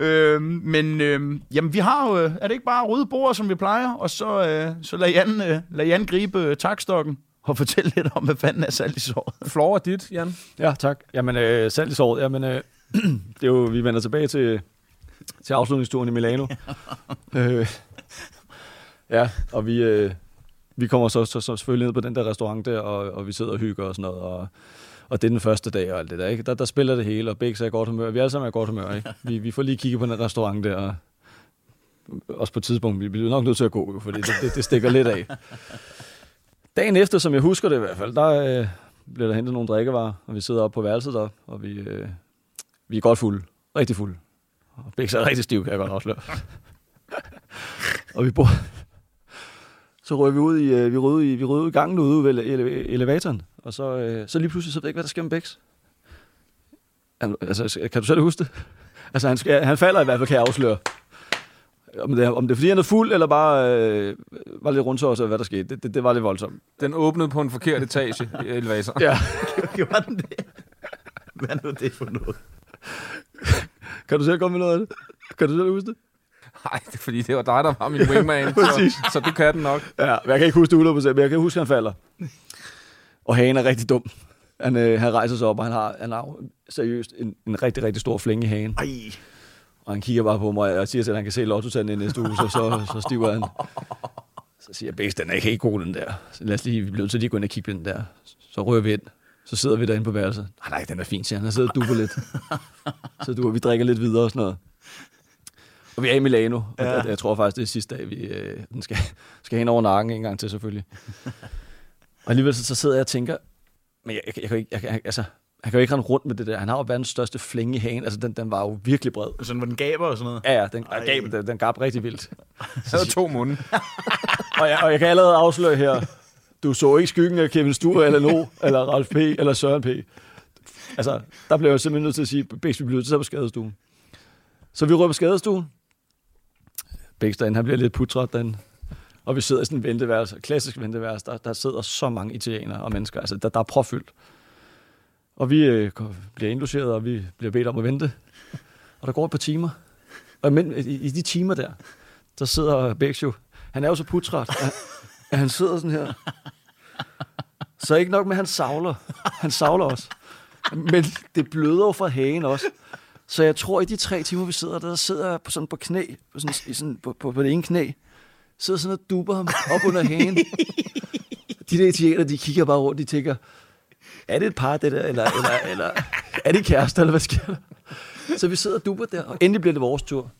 Øhm, men øhm, jamen, vi har jo, øh, er det ikke bare rydde bord, som vi plejer, og så, øh, så lad, Jan, øh, lad Jan gribe øh, takstokken og fortælle lidt om, hvad fanden er salt i såret. Floor er dit, Jan. Ja, tak. Jamen, øh, salt i såret. Jamen, øh, <clears throat> det er jo, vi vender tilbage til, til afslutningsturen i Milano. <laughs> øh, ja, og vi, øh, vi kommer så, så, så selvfølgelig ned på den der restaurant der, og, og vi sidder og hygger og sådan noget, og, og det er den første dag og alt det der, ikke? Der, der spiller det hele, og begge er i godt humør. Vi er alle sammen i godt humør, ikke? Vi, vi får lige kigget på den restaurant der, og også på et tidspunkt, vi bliver nok nødt til at gå, jo, fordi det, det, det stikker lidt af. Dagen efter, som jeg husker det i hvert fald, der øh, bliver der hentet nogle drikkevarer, og vi sidder oppe på værelset der, og vi, øh, vi er godt fulde. Rigtig fulde. Og begge er rigtig stiv, kan jeg godt afsløre. og vi bor... Så rører vi ud i, øh, vi ud i, vi ud i gangen ude ved ele- ele- elevatoren, og så, øh, så lige pludselig, så ved jeg ikke, hvad der sker med Bex. Han, altså, kan du selv huske det? <laughs> Altså, han, skal, han falder i hvert fald, kan jeg afsløre. Om det, om det er, fordi han er fuld, eller bare øh, var lidt rundt så, hvad der skete. Det, det, det var lidt voldsomt. Den åbnede på en forkert etage i elevator. Ja. <laughs> Gjorde den det? Hvad nu det for noget? Kan du selv komme med noget af det? Kan du selv huske det? Nej, det er fordi, det var dig, der var min wingman. så, så du kan den nok. Ja, men jeg kan ikke huske det 100%, men jeg kan huske, at han falder. Og hagen er rigtig dum. Han, øh, han rejser sig op, og han har, han har seriøst en, en rigtig, rigtig stor flænge i hagen. Ej, Og han kigger bare på mig og siger til, at han kan se lotto i næste uge, så, så, så stiver han. Så siger jeg, Bæs, den er ikke helt god, den der. Så lad os lige, vi bliver nødt til lige at gå ind og kigge på den der. Så rører vi ind. Så sidder vi derinde på værelset. Nej, nej, den er fin, siger han. Han sidder og duber lidt. Så du, vi drikker lidt videre og sådan noget. Og vi er i Milano, og Ja. ja. jeg tror faktisk, det er sidste dag, vi øh, den skal, <laughs> skal hen over nakken en gang til, selvfølgelig. <laughs> Og alligevel så, så sidder jeg og tænker, men jeg, jeg, jeg, kan ikke, jeg, kan- altså, han kan jo ikke rende rundt med det der. Han har jo verdens største flænge i hagen. Altså, den, den var jo virkelig bred. sådan hvor den gaber og sådan noget. Ja, ja, den, Ej. gab, den, den gab rigtig vildt. <laughs> Jeg havde to munde. Og jeg, og jeg kan allerede afsløre her, du så ikke skyggen af Kevin Sture, eller No, eller Ralf P., eller Søren P. Altså, der blev jeg simpelthen nødt til at sige, Bæks, vi nødt til at på skadestuen. Så vi rører på skadestuen. Bæks han bliver lidt putret den. Og vi sidder i sådan en venteværelse, klassisk venteværelse, der, der sidder så mange italienere og mennesker, altså der, der er profyldt. Og vi øh, bliver indlogeret, og vi bliver bedt om at vente. Og der går et par timer. Og men, i, i de timer der, der sidder Bæks jo, han er jo så putret, at, at han sidder sådan her. Så ikke nok med, at han savler. Han savler også. Men det bløder jo fra hagen også. Så jeg tror, i de tre timer, vi sidder der, der sidder jeg på, sådan på knæ, på, sådan, i sådan, på, på, på det ene knæ, sidder sådan og duber ham op under hagen. <laughs> De der italiener, de kigger bare rundt, de tænker, er det et par, det der, eller, eller, eller er det kærester, eller hvad sker der? Så vi sidder og duber der, og endelig bliver det vores tur.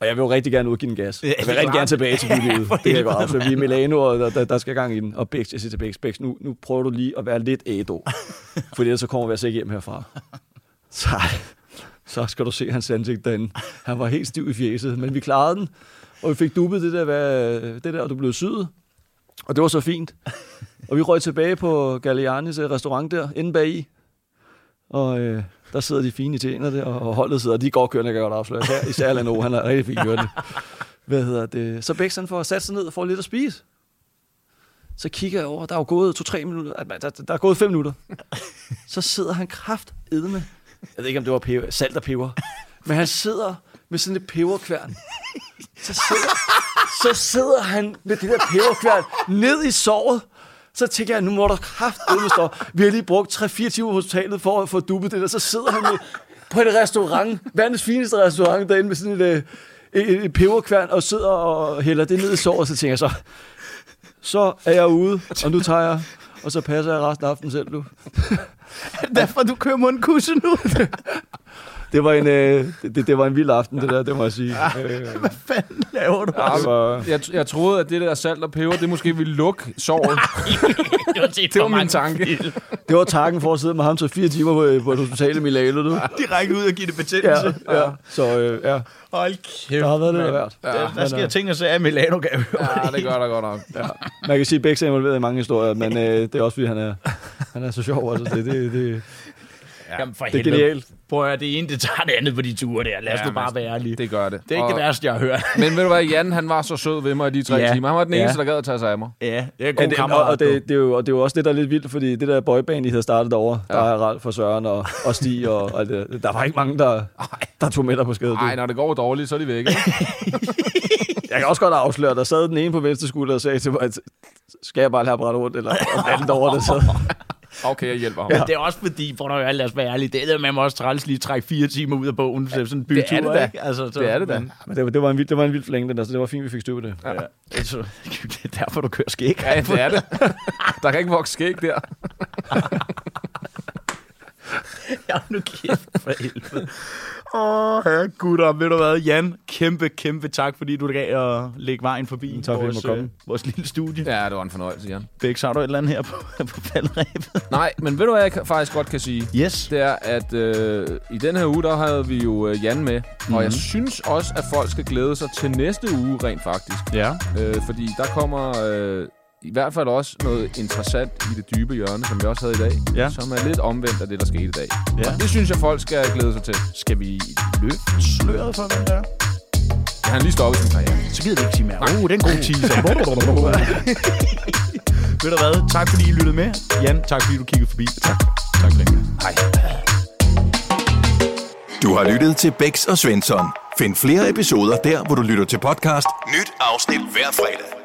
Og jeg vil jo rigtig gerne udgive den gas. Jeg vil rigtig gerne tilbage til bylivet. det kan jeg godt afsløre. Vi er i Milano, og der, der, der skal gang i den. Og Bæks, jeg siger til Bæks, Bæks, nu, nu prøver du lige at være lidt ædru. <laughs> For ellers så kommer vi altså ikke hjem herfra. <laughs> Så, så skal du se hans ansigt derinde. Han var helt stiv i fjeset, men vi klarede den, og vi fik dubbet det der, hvad, det der og du blev syet. Og det var så fint. Og vi røg tilbage på Gallianis øh, restaurant der, inde bag i. Og øh, der sidder de fine tjener der, og holdet sidder, de går kørende, kan jeg godt afsløre. Her, især Lano, han er rigtig fint kørende. Hvad hedder det? Så Bæks han får sat sig ned og får lidt at spise. Så kigger jeg over, der er jo gået to-tre minutter, der, der, der er gået fem minutter. Så sidder han kraft med, jeg ved ikke om det var peber, salt og peber, men han sidder med sådan et peberkværn. Så sidder, så sidder han med det der peberkværn ned i såret. Så tænker jeg, nu må der kraft stå. Vi har lige brugt 3-4 timer på hospitalet for at få dubbet det der. Så sidder han med, på en restaurant, verdens fineste restaurant derinde med sådan et, et, et, et peberkværn og sidder og hælder det ned i såret. Så tænker jeg så, så er jeg ude, og nu tager jeg, og så passer jeg resten af aftenen selv, du. <laughs> Derfor du kører mundkussen ud. <laughs> Det var en, øh, det, det var en vild aften, det der, det må jeg sige. <laughs> Øh, Hvad fanden laver du? det var, Jeg, jeg troede, at det der salt og peber, det måske ville lukke såret. det var, Det var min tanke. det var takken for at sidde med ham til fire timer på, på et hospital i Milano, du. Direkte ud og give det Ja, betændelse. ja. Så øh, ja, Hold det kæft. har været lidt af hvert. Der, der sker øh, ting, der så er Milano gav. Ja, det gør der godt nok. Ja. Man kan sige, at Bæks er involveret i mange historier, men øh, det er også, fordi han er, han er så sjov. Altså, det, det, det, <laughs> Jamen for det er genialt. Prøv at høre, det ene, det tager det andet på de ture der. Lad os Ja, nu bare være ærlige. Det, gør det. det er ikke og, det værste, jeg har hørt. <laughs> Men ved du hvad, Jan, han var så sød ved mig i de tre Ja. timer. Han var den Ja. eneste, der gad at tage sig af mig. Ja, det er Ja, god det, og, kammerat. og, det, det, er jo, og det er jo også det, der er lidt vildt, fordi det der boyband, I havde startet derovre, ja. der er Ralf for Søren og, og Stig, og, og det, der var ikke mange, der, der tog med dig på skade. Nej, når det går dårligt, så er de væk. ikke? <laughs> Jeg kan også godt afsløre, der sad den ene på venstre skulder og sagde til mig, at skal jeg bare lade brætte rundt, eller og den anden derovre, der sad. Okay, jeg hjælper ham. Men det er også fordi, for at lad os være ærlige, det er med mig også træls lige trække fire timer ud af bogen, så sådan en bytur, det da. ikke? Altså, så, Det er det da. men- Men det, var- det, var en vild, det var en vild forlængning, den der, så det var fint, vi fik styr på det. Ja. Altså, <laughs> det er derfor, du kører skæg. Ja, det er det. Der kan ikke vokse skæg der. <laughs> Ja, nu kæft for helvede. Åh, oh, gutter, ved du hvad, Jan, kæmpe, kæmpe tak, fordi du gav at lægge vejen forbi Tak, fordi jeg vores, komme. øh, vores lille studie. Ja. Det var en fornøjelse, Jan. Bæks, har du et eller andet her på, <laughs> på faldrebet? Nej, men ved du hvad, jeg faktisk godt kan sige? Yes. Det er, at øh, i den her uge, der havde vi jo øh, Jan med. Mm-hmm. Og jeg synes også, at folk skal glæde sig til næste uge, rent faktisk. Ja. Øh, fordi der kommer øh, i hvert fald også noget interessant i det dybe hjørne, som vi også havde i dag. Ja. Som er lidt omvendt af det, der skete i dag. Ja. Og det synes jeg, folk skal glæde sig til. Skal vi løfte sløret for, hvem det er? Jeg har lige stoppet sin karriere. Så gider vi ikke sige mere. Uh, det er en god teaser. <laughs> Ved du hvad? Tak fordi I lyttede med. Jan, tak fordi du kiggede forbi. Tak. Tak for det. Hej. Du har lyttet til Bæks og Svensson. Find flere episoder der, hvor du lytter til podcast. Nyt afsnit hver fredag.